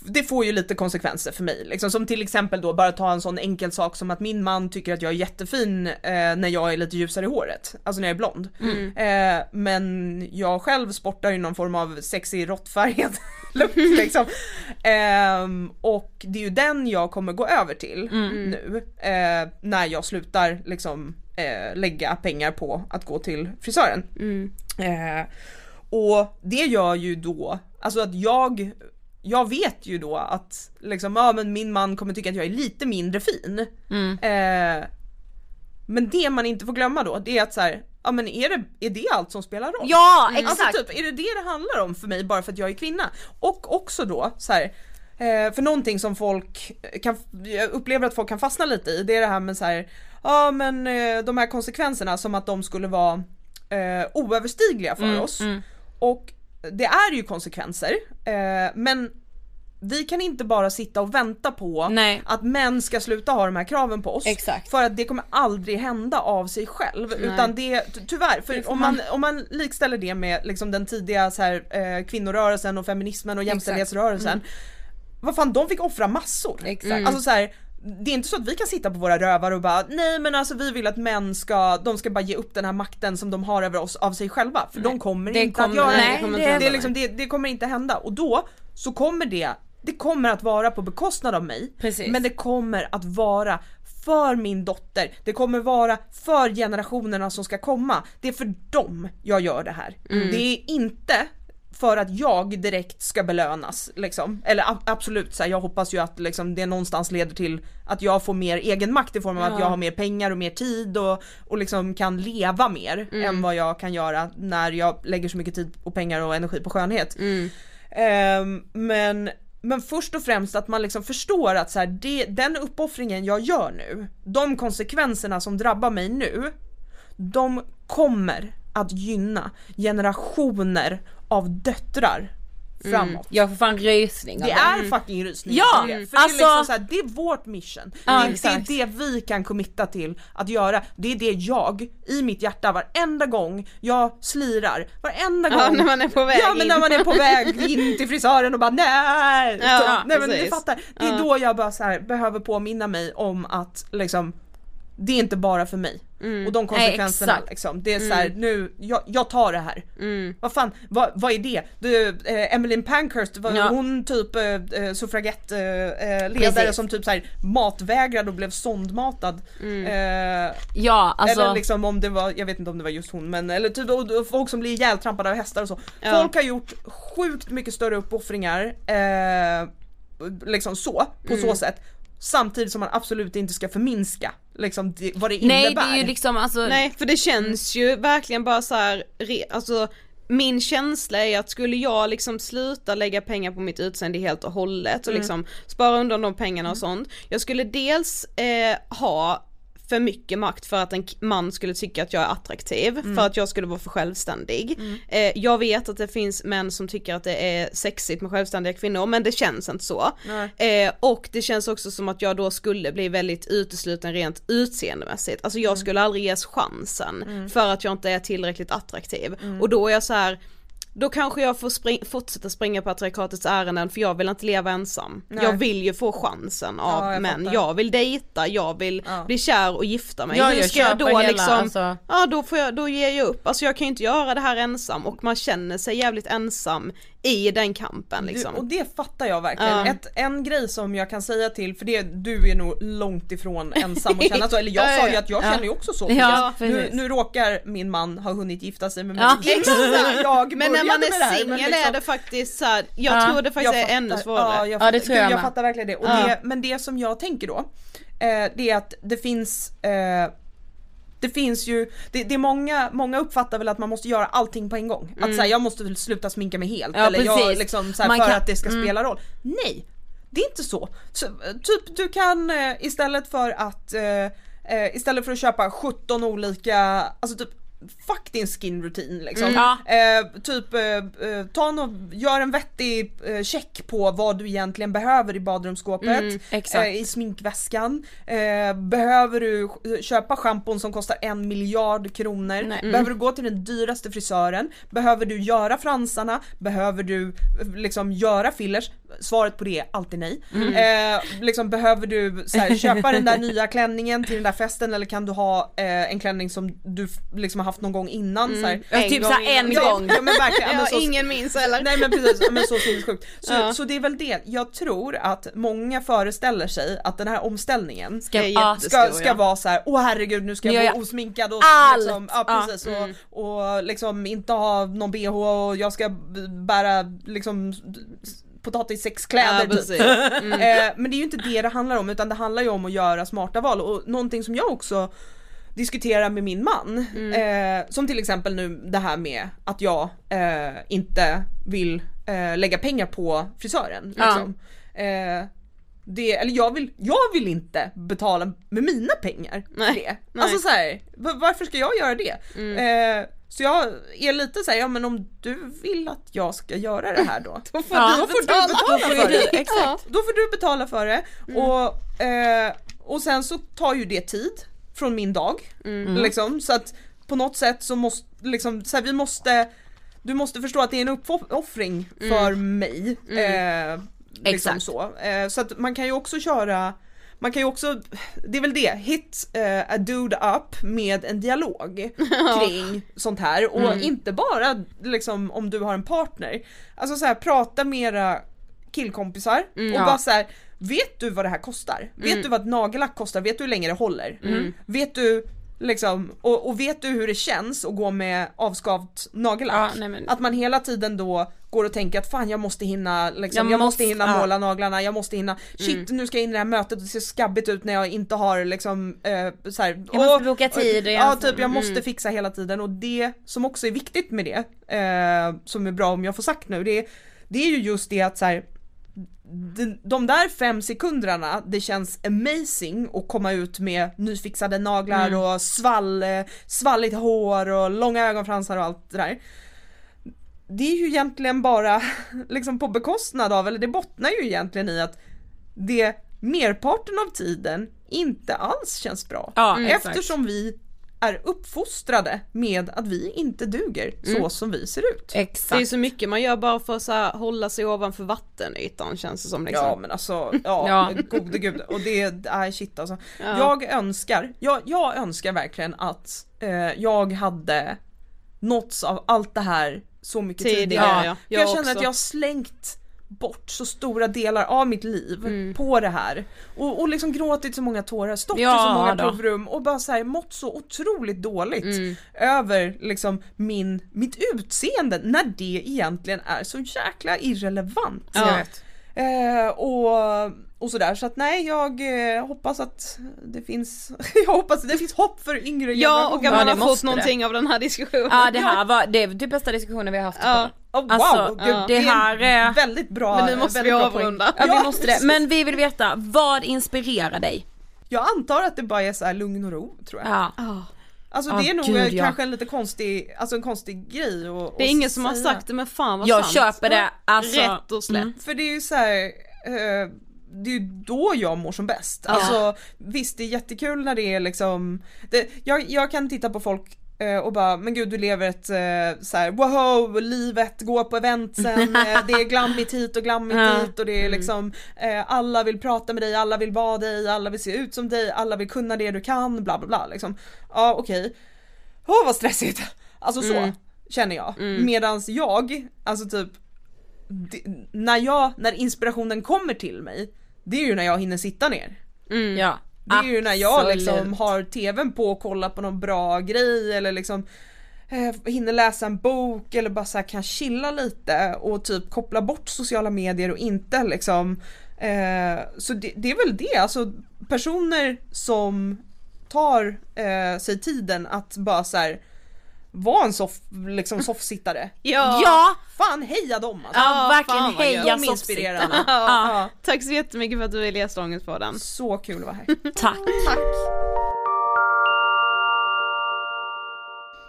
det får ju lite konsekvenser för mig. Liksom, som till exempel då bara ta en sån enkel sak som att min man tycker att jag är jättefin eh, när jag är lite ljusare i håret. Alltså när jag är blond. Eh, men jag själv sportar ju någon form av sexig råttfärgad look liksom. Ehm, och det är ju den jag kommer gå över till nu. Eh, när jag slutar liksom eh, lägga pengar på att gå till frisören. Eh, och det gör ju då, alltså att jag jag vet ju då att liksom, ja men min man kommer tycka att jag är lite mindre fin. Eh, men det man inte får glömma då, det är att så här, ja men är det, är det allt som spelar roll? Ja exakt! Alltså typ, är det det det handlar om för mig bara för att jag är kvinna? Och också då så här, eh, för någonting som folk kan, jag upplever att folk kan fastna lite i, det är det här med så här, ja men eh, de här konsekvenserna som att de skulle vara eh, oöverstigliga för oss. Och det är ju konsekvenser, eh, men vi kan inte bara sitta och vänta på Nej. att män ska sluta ha de här kraven på oss. Exakt. För att det kommer aldrig hända av sig själv. Utan det, ty- tyvärr, för om man, om man likställer det med liksom den tidiga så här, eh, kvinnorörelsen och feminismen och jämställdhetsrörelsen. Vad fan, de fick offra massor. Exakt. Alltså så här, det är inte så att vi kan sitta på våra rövar och bara nej men alltså vi vill att män ska, de ska bara ge upp den här makten som de har över oss av sig själva. För de kommer det inte kommer- att göra nej, det. det kommer det, inte det, liksom, det, det kommer inte hända och då så kommer det, det kommer att vara på bekostnad av mig. Precis. Men det kommer att vara för min dotter, det kommer vara för generationerna som ska komma. Det är för dem jag gör det här. Mm. Det är inte för att jag direkt ska belönas liksom. Eller absolut, så här, jag hoppas ju att liksom, det någonstans leder till att jag får mer egen makt i form av att jag har mer pengar och mer tid och, och liksom kan leva mer än vad jag kan göra när jag lägger så mycket tid och pengar och energi på skönhet. Ehm, men, men först och främst att man liksom förstår att så här, det, den uppoffringen jag gör nu, de konsekvenserna som drabbar mig nu, de kommer att gynna generationer av döttrar framåt. Jag får fan rysning av Det det. är fucking rysning Ja, det. För alltså- det, är liksom så här, det är vårt mission. Ja, det, är, det är det vi kan committa till att göra. Det är det jag i mitt hjärta varenda gång jag slirar, varenda Ja, gång. när man är på väg Ja men när man är på väg in till frisören och bara nej! Ja, Så, nej men du fattar. Det är Ja. då jag bara så här, behöver påminna mig om att liksom det är inte bara för mig. Och de konsekvenserna exakt. liksom. Det är så här, nu, jag, jag tar det här. Vad fan, vad, vad är det? du eh, Emmeline Pankhurst, var Ja. hon typ eh, eh, suffragettledare eh, ledare Precis. som typ så här matvägrad och blev sondmatad. Eh, Ja alltså. eller liksom om det var, jag vet inte om det var just hon men eller typ och- och folk som blir ihjältrampade av hästar och så. Folk har gjort sjukt mycket större uppoffringar, eh, liksom så, på så sätt. Samtidigt som man absolut inte ska förminska liksom vad det Nej innebär. det är ju liksom alltså. Nej, för det känns ju verkligen bara så här, re, alltså min känsla är att skulle jag liksom sluta lägga pengar på mitt utseende helt och hållet och liksom spara undan de pengarna och sånt. Jag skulle dels eh, ha för mycket makt för att en man skulle tycka att jag är attraktiv, för att jag skulle vara för självständig. Eh, jag vet att det finns män som tycker att det är sexigt med självständiga kvinnor men det känns inte så. Eh, och det känns också som att jag då skulle bli väldigt utesluten rent utseendemässigt. Alltså jag skulle aldrig ges chansen för att jag inte är tillräckligt attraktiv. Och då är jag så här. Då kanske jag får spring- fortsätta springa patriarkatets ärenden för jag vill inte leva ensam. Jag vill ju få chansen av Ja, jag män, fattar. jag vill dejta, jag vill bli kär och gifta mig. Ja, Hur ska jag då hela, liksom, alltså. ja då får jag, då ger jag upp. Alltså jag kan ju inte göra det här ensam och man känner sig jävligt ensam i den kampen liksom. Du, och det fattar jag verkligen. Ja. Ett, en grej som jag kan säga till, för det, du är nog långt ifrån ensam och känna så, eller jag Ja, ja, sa ju ja. att jag Ja. känner ju också så. Ja, nu, nu råkar min man ha hunnit gifta sig med mig Ja. innan jag Men när man är här, singel liksom- är det faktiskt så här, jag Ja, tror det faktiskt jag är ännu fattar- svårare. Ja, jag, Ja, fattar, det tror gud, jag jag med. fattar verkligen det. Och Ja. det. Men det som jag tänker då, eh, det är att det finns eh, det finns ju, det, det är många, många uppfattar väl att man måste göra allting på en gång. Att säga jag måste sluta sminka mig helt Mm. Ja, eller jag precis. liksom så här, för kan- Mm. att det ska spela roll. Nej! Det är inte så. så typ du kan eh, istället för att eh, eh, istället för att köpa 17 olika, alltså typ fuck din skin routine liksom. Ja. Eh, typ, eh, eh, ta no, gör en vettig eh, check på vad du egentligen behöver i badrumsskåpet, Mm, eh, i sminkväskan. Eh, behöver du köpa schampon som kostar en miljard kronor? Nej. Behöver du gå till den dyraste frisören? Behöver du göra fransarna? Behöver du liksom göra fillers? Svaret på det är alltid nej. Eh, liksom, behöver du så här, köpa den där nya klänningen till den där festen eller kan du ha eh, en klänning som du liksom har haft någon gång innan? Så här, Ja, typ så här en Ja, gång. Ja, men verkligen. Ja, men Ja, så, ingen minns heller. Nej men precis, men så sinnessjukt. Så, Ja. så det är väl det, jag tror att många föreställer sig att den här omställningen Ska, ska, ska ja. vara så här: åh herregud nu ska jag jag osminkad och allt. liksom, ja Ja, precis och, och liksom inte ha någon bh och jag ska bära liksom potatissexkläder Ja, typ. precis. Eh, men det är ju inte det det handlar om utan det handlar ju om att göra smarta val och någonting som jag också diskuterar med min man. Eh, som till exempel nu det här med att jag eh, inte vill eh, lägga pengar på frisören. Liksom. Eh, det, eller jag vill, jag vill inte betala med mina pengar Nej, det. nej. Alltså så här, varför ska jag göra det? Eh, så jag är lite såhär, ja men om du vill att jag ska göra det här då, då får, Ja. du, då får du betala för det. exakt. Då får du betala för det och, eh, och sen så tar ju det tid från min dag. Liksom, så att på något sätt så måste, liksom, så här, vi måste du måste förstå att det är en uppoffring för mig. Eh, liksom Exakt. så. Eh, så att man kan ju också köra man kan ju också, det är väl det, hit eh, a dude up med en dialog kring sånt här och inte bara liksom om du har en partner. Alltså så här, prata med era killkompisar och ja. bara så här, vet du vad det här kostar? Vet du vad ett nagellack kostar? Vet du hur länge det håller? Vet du liksom, och, och vet du hur det känns att gå med avskavt nagellack? Ja, Att man hela tiden då går och tänker att fan jag måste hinna liksom, Jag jag, måste måste- hinna ja. måla naglarna, jag måste hinna, shit nu ska jag in i det här mötet och det ser skabbigt ut när jag inte har liksom eh, så här, Jag måste boka tid och Ja jag- typ jag måste fixa hela tiden och det som också är viktigt med det, eh, som är bra om jag får sagt nu, det, det är ju just det att så här, de, där fem sekunderna, det känns amazing att komma ut med nyfixade naglar och svall, eh, svalligt hår och långa ögonfransar och allt det där. Det är ju egentligen bara liksom på bekostnad av, eller det bottnar ju egentligen i att det merparten av tiden inte alls känns bra. Ja, exakt. Eftersom vi är uppfostrade med att vi inte duger så som vi ser ut. Det är Exakt. så mycket man gör bara för att så här, hålla sig ovanför vattenytan känns det som liksom. Ja men alltså, ja, Ja. gode gud. Och det är shit alltså. Ja. Jag önskar, jag, jag önskar verkligen att eh, jag hade nåtts av allt det här så mycket Tidigare, tidigare. ja. Jag, Jag känner också. att jag har slängt bort så stora delar av mitt liv Mm. på det här. Och, och liksom gråtit så många tårar, stått Ja, i så många då. provrum och bara så här, mått så otroligt dåligt Mm. över liksom min, mitt utseende när det egentligen är så jäkla irrelevant. Vet. Eh, och, och sådär så att nej jag eh, hoppas att det finns, jag hoppas att det finns hopp för yngre Ja och att Ja, man har fått måste det. någonting av den här diskussionen. Ja det här var, det är typ bästa diskussionen vi har haft. Ja. Oh, wow, Alltså, gud, ja. det här är väldigt bra Men nu måste vi avrunda. Ja vi måste det, men vi vill veta, vad inspirerar dig? Jag antar att det bara är så här lugn och ro tror jag. Ja. Alltså Ja, det är nog gud, ja. kanske en lite konstig, alltså en konstig grej att Det är ingen som har sagt det men fan vad Jag sant. köper det, alltså. Rätt och slätt. Mm. För det är ju så här, eh, det är ju då jag mår som bäst. Alltså visst det är jättekul när det är liksom, det, jag, jag kan titta på folk eh, och bara, men gud du lever ett eh, så här, wow, livet går på eventsen, eh, det är glammigt hit och glammigt Ja. dit och det är liksom eh, alla vill prata med dig, alla vill vara dig, alla vill se ut som dig, alla vill kunna det du kan, bla bla bla liksom. Ja okej, åh vad stressigt. Alltså så känner jag. Medans jag, alltså typ det, när jag, när inspirationen kommer till mig, det är ju när jag hinner sitta ner. Ja. Det är ju när jag Absolut. liksom har tvn på och kollar på någon bra grej eller liksom eh, hinner läsa en bok eller bara så här kan chilla lite och typ koppla bort sociala medier och inte liksom eh, Så det, det är väl det, alltså personer som tar eh, sig tiden att bara så här vara en soff, liksom soffsittare. Ja. Ja! Fan heja dem alltså! Ja, verkligen fan heja soffsittarna. Ja. Tack så jättemycket för att du ville gästa Ångestpodden. Så kul att vara här. Tack. Tack!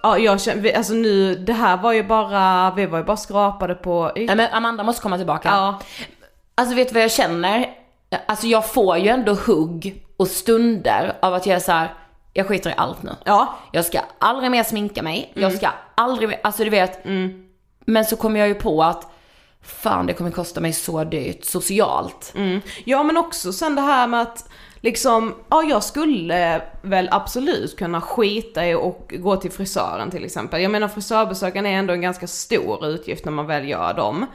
Ja jag känner, alltså nu, det här var ju bara, vi var ju bara skrapade på Nej men Amanda måste komma tillbaka. Ja. Alltså vet du vad jag känner? Alltså jag får ju ändå hugg och stunder av att jag är så här. Jag skiter i allt nu. Ja. Jag ska aldrig mer sminka mig, jag ska aldrig mer, alltså du vet. Men så kommer jag ju på att fan det kommer kosta mig så dyrt socialt. Ja men också sen det här med att liksom, ja jag skulle väl absolut kunna skita i och gå till frisören till exempel. Jag menar frisörbesöken är ändå en ganska stor utgift när man väl gör dem.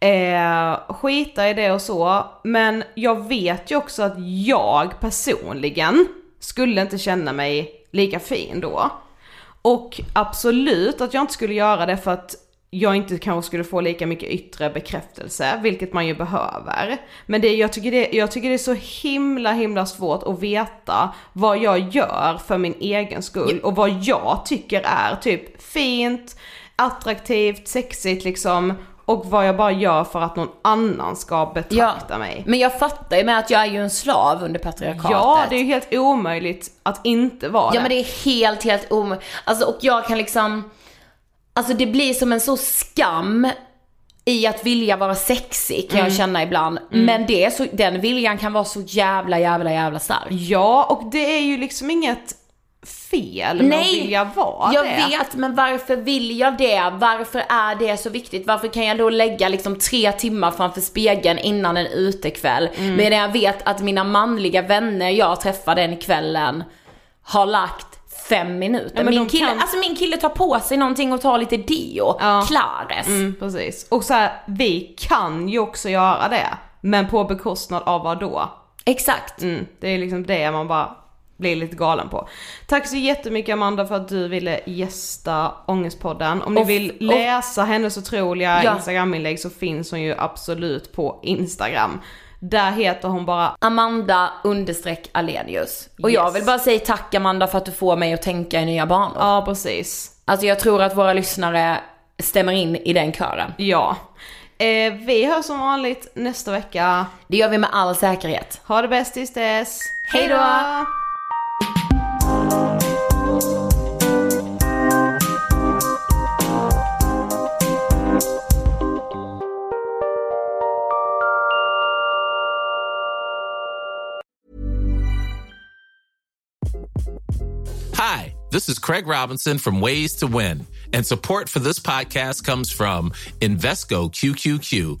Eh, skita i det och så, men jag vet ju också att jag personligen skulle inte känna mig lika fin då. Och absolut att jag inte skulle göra det för att jag inte kanske skulle få lika mycket yttre bekräftelse, vilket man ju behöver. Men det, jag, tycker det, jag tycker det är så himla himla svårt att veta vad jag gör för min egen skull och vad jag tycker är typ fint, attraktivt, sexigt liksom och vad jag bara gör för att någon annan ska betrakta mig. Men jag fattar ju med att jag är ju en slav under patriarkatet. Ja, det är ju helt omöjligt att inte vara Ja men det är helt, helt omöjligt. Alltså och jag kan liksom, alltså det blir som en så skam i att vilja vara sexig kan jag känna ibland. Men det är så, den viljan kan vara så jävla, jävla, jävla stark. Ja, och det är ju liksom inget fel med att vilja vara jag det. vet men varför vill jag det? Varför är det så viktigt? Varför kan jag då lägga liksom tre timmar framför spegeln innan en utekväll? Mm. Medan jag vet att mina manliga vänner jag träffar den kvällen har lagt fem minuter. Ja, min, kille, kan- alltså min kille tar på sig någonting och tar lite deo. Ja. Klares. Mm, precis. Och så här, vi kan ju också göra det. Men på bekostnad av vad då? Exakt. Mm, det är liksom det man bara blir lite galen på. Tack så jättemycket Amanda för att du ville gästa Ångestpodden. Om ni vill läsa hennes otroliga Ja. Instagram-inlägg så finns hon ju absolut på Instagram. Där heter hon bara Amanda understreck Alenius. Och jag Yes. vill bara säga tack Amanda för att du får mig att tänka i nya banor. Ja precis. Alltså jag tror att våra lyssnare stämmer in i den kören. Ja. Eh, vi hörs som vanligt nästa vecka. Det gör vi med all säkerhet. Ha det bäst tills dess. Hej då! Hi, this is Craig Robinson from Ways to Win, and support for this podcast comes from Invesco QQQ,